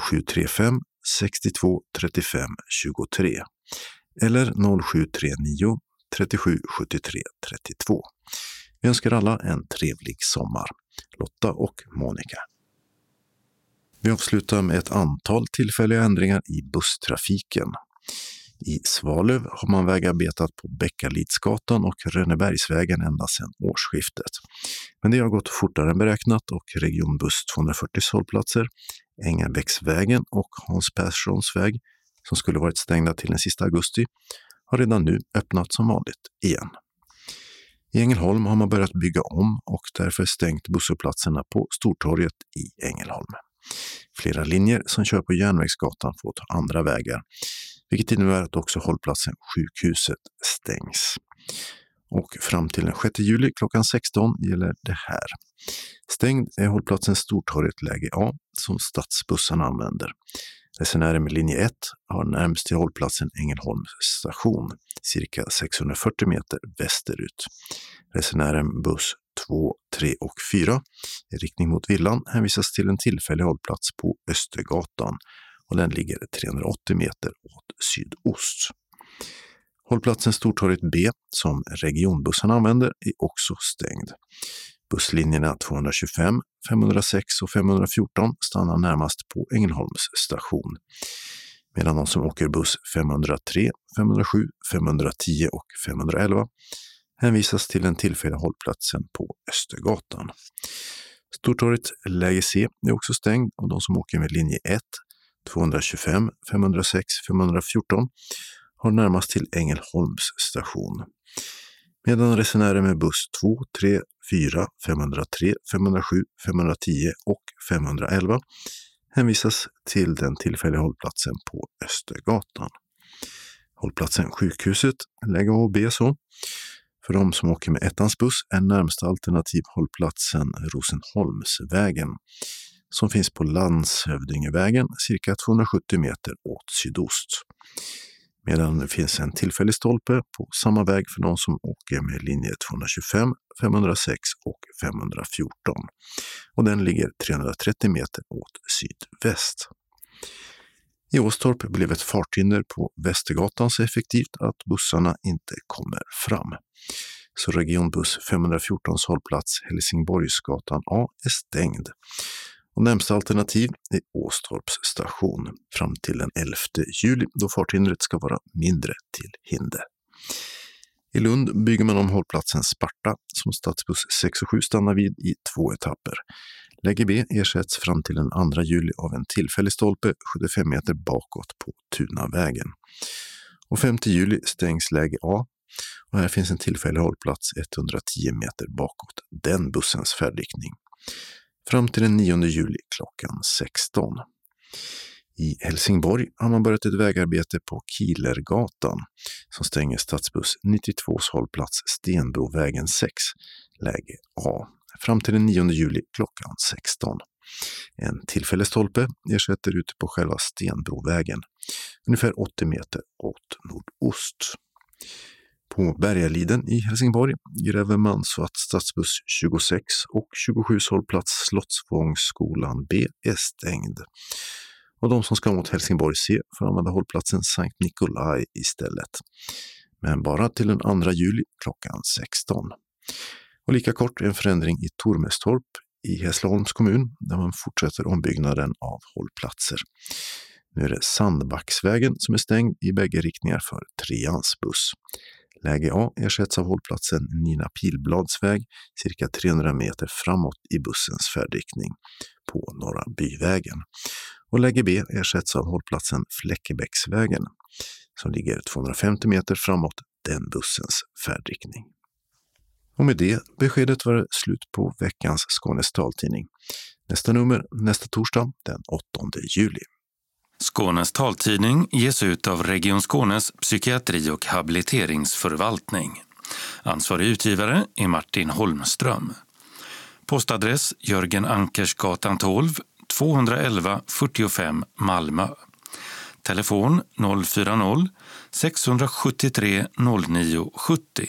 0735 62 35 23 eller 0739 37 73 32. Vi önskar alla en trevlig sommar. Lotta och Monica. Vi avslutar med ett antal tillfälliga ändringar i busstrafiken. I Svalöv har man vägarbetat på Bäckalidsgatan och Rönnebergsvägen ända sedan årsskiftet. Men det har gått fortare än beräknat och regionbuss 240 hållplatser, Ängabäcksvägen och Hans Perssons väg, som skulle varit stängda till den sista augusti, har redan nu öppnat som vanligt igen. I Ängelholm har man börjat bygga om och därför stängt busshållplatserna på Stortorget i Ängelholm. Flera linjer som kör på Järnvägsgatan får ta andra vägar, vilket innebär att också hållplatsen Sjukhuset stängs. Och fram till den 6 juli klockan 16 gäller det här. Stängd är hållplatsen Stortorget läge A som stadsbussarna använder. Resenärer med linje 1 har närmst till hållplatsen Ängelholms station, cirka 640 meter västerut. Resenären buss 2, 3 och 4 i riktning mot villan hänvisas till en tillfällig hållplats på Östergatan och den ligger 380 meter åt sydost. Hållplatsen Stortorget B, som regionbussarna använder, är också stängd. Busslinjerna 225, 506 och 514 stannar närmast på Ängelholms station. Medan de som åker buss 503, 507, 510 och 511 hänvisas till den tillfälliga hållplatsen på Östergatan. Stortorget läge C e är också stängd och de som åker med linje 1, 225, 506, 514 har närmast till Ängelholms station. Medan resenärer med buss 2, 3, 4, 503, 507, 510 och 511 hänvisas till den tillfälliga hållplatsen på Östergatan. Hållplatsen Sjukhuset, läge A och B så. För de som åker med ettans buss är närmsta alternativ hållplatsen Rosenholmsvägen som finns på Landshövdingevägen cirka 270 meter åt sydost. Medan det finns en tillfällig stolpe på samma väg för de som åker med linje 225, 506 och 514. Och den ligger 330 meter åt sydväst. I Åstorp blev ett farthinder på Västergatan så effektivt att bussarna inte kommer fram. Så regionbuss 514 hållplats Helsingborgsgatan A är stängd. Och närmsta alternativ är Åstorps station fram till den 11 juli då farthindret ska vara mindre till hinder. I Lund bygger man om hållplatsen Sparta som stadsbuss 6 och 7 stannar vid i två etapper. Läge B ersätts fram till den 2 juli av en tillfällig stolpe 75 meter bakåt på Tunavägen. Och 5 juli stängs läge A och här finns en tillfällig hållplats 110 meter bakåt den bussens färdriktning. Fram till den 9 juli klockan 16. I Helsingborg har man börjat ett vägarbete på Kilergatan som stänger stadsbuss 92s hållplats Stenbrovägen 6, läge A, fram till den 9 juli klockan 16. En tillfällig stolpe ersätter ute på själva Stenbrovägen, ungefär 80 meter åt nordost. På Bergaliden i Helsingborg gräver man så att stadsbuss 26 och 27 hållplats Slottsvångsskolan B är stängd. Och de som ska mot Helsingborg C får använda hållplatsen Sankt Nikolaj istället. Men bara till den 2 juli klockan 16. Och lika kort en förändring i Tormestorp i Hässleholms kommun där man fortsätter ombyggnaden av hållplatser. Nu är det Sandbacksvägen som är stängd i bägge riktningar för treans buss. Läge A ersätts av hållplatsen Nina Pilblads väg cirka 300 meter framåt i bussens färdriktning på Norra Byvägen. Och läge B ersätts av hållplatsen Fläckebäcksvägen som ligger 250 meter framåt den bussens färdriktning. Och med det beskedet var det slut på veckans Skånes taltidning. Nästa nummer nästa torsdag den 8 juli. Skånes taltidning ges ut av Region Skånes psykiatri och habiliteringsförvaltning. Ansvarig utgivare är Martin Holmström. Postadress Jörgen Ankersgatan 12, 211 45 Malmö. Telefon 040-673 09 70.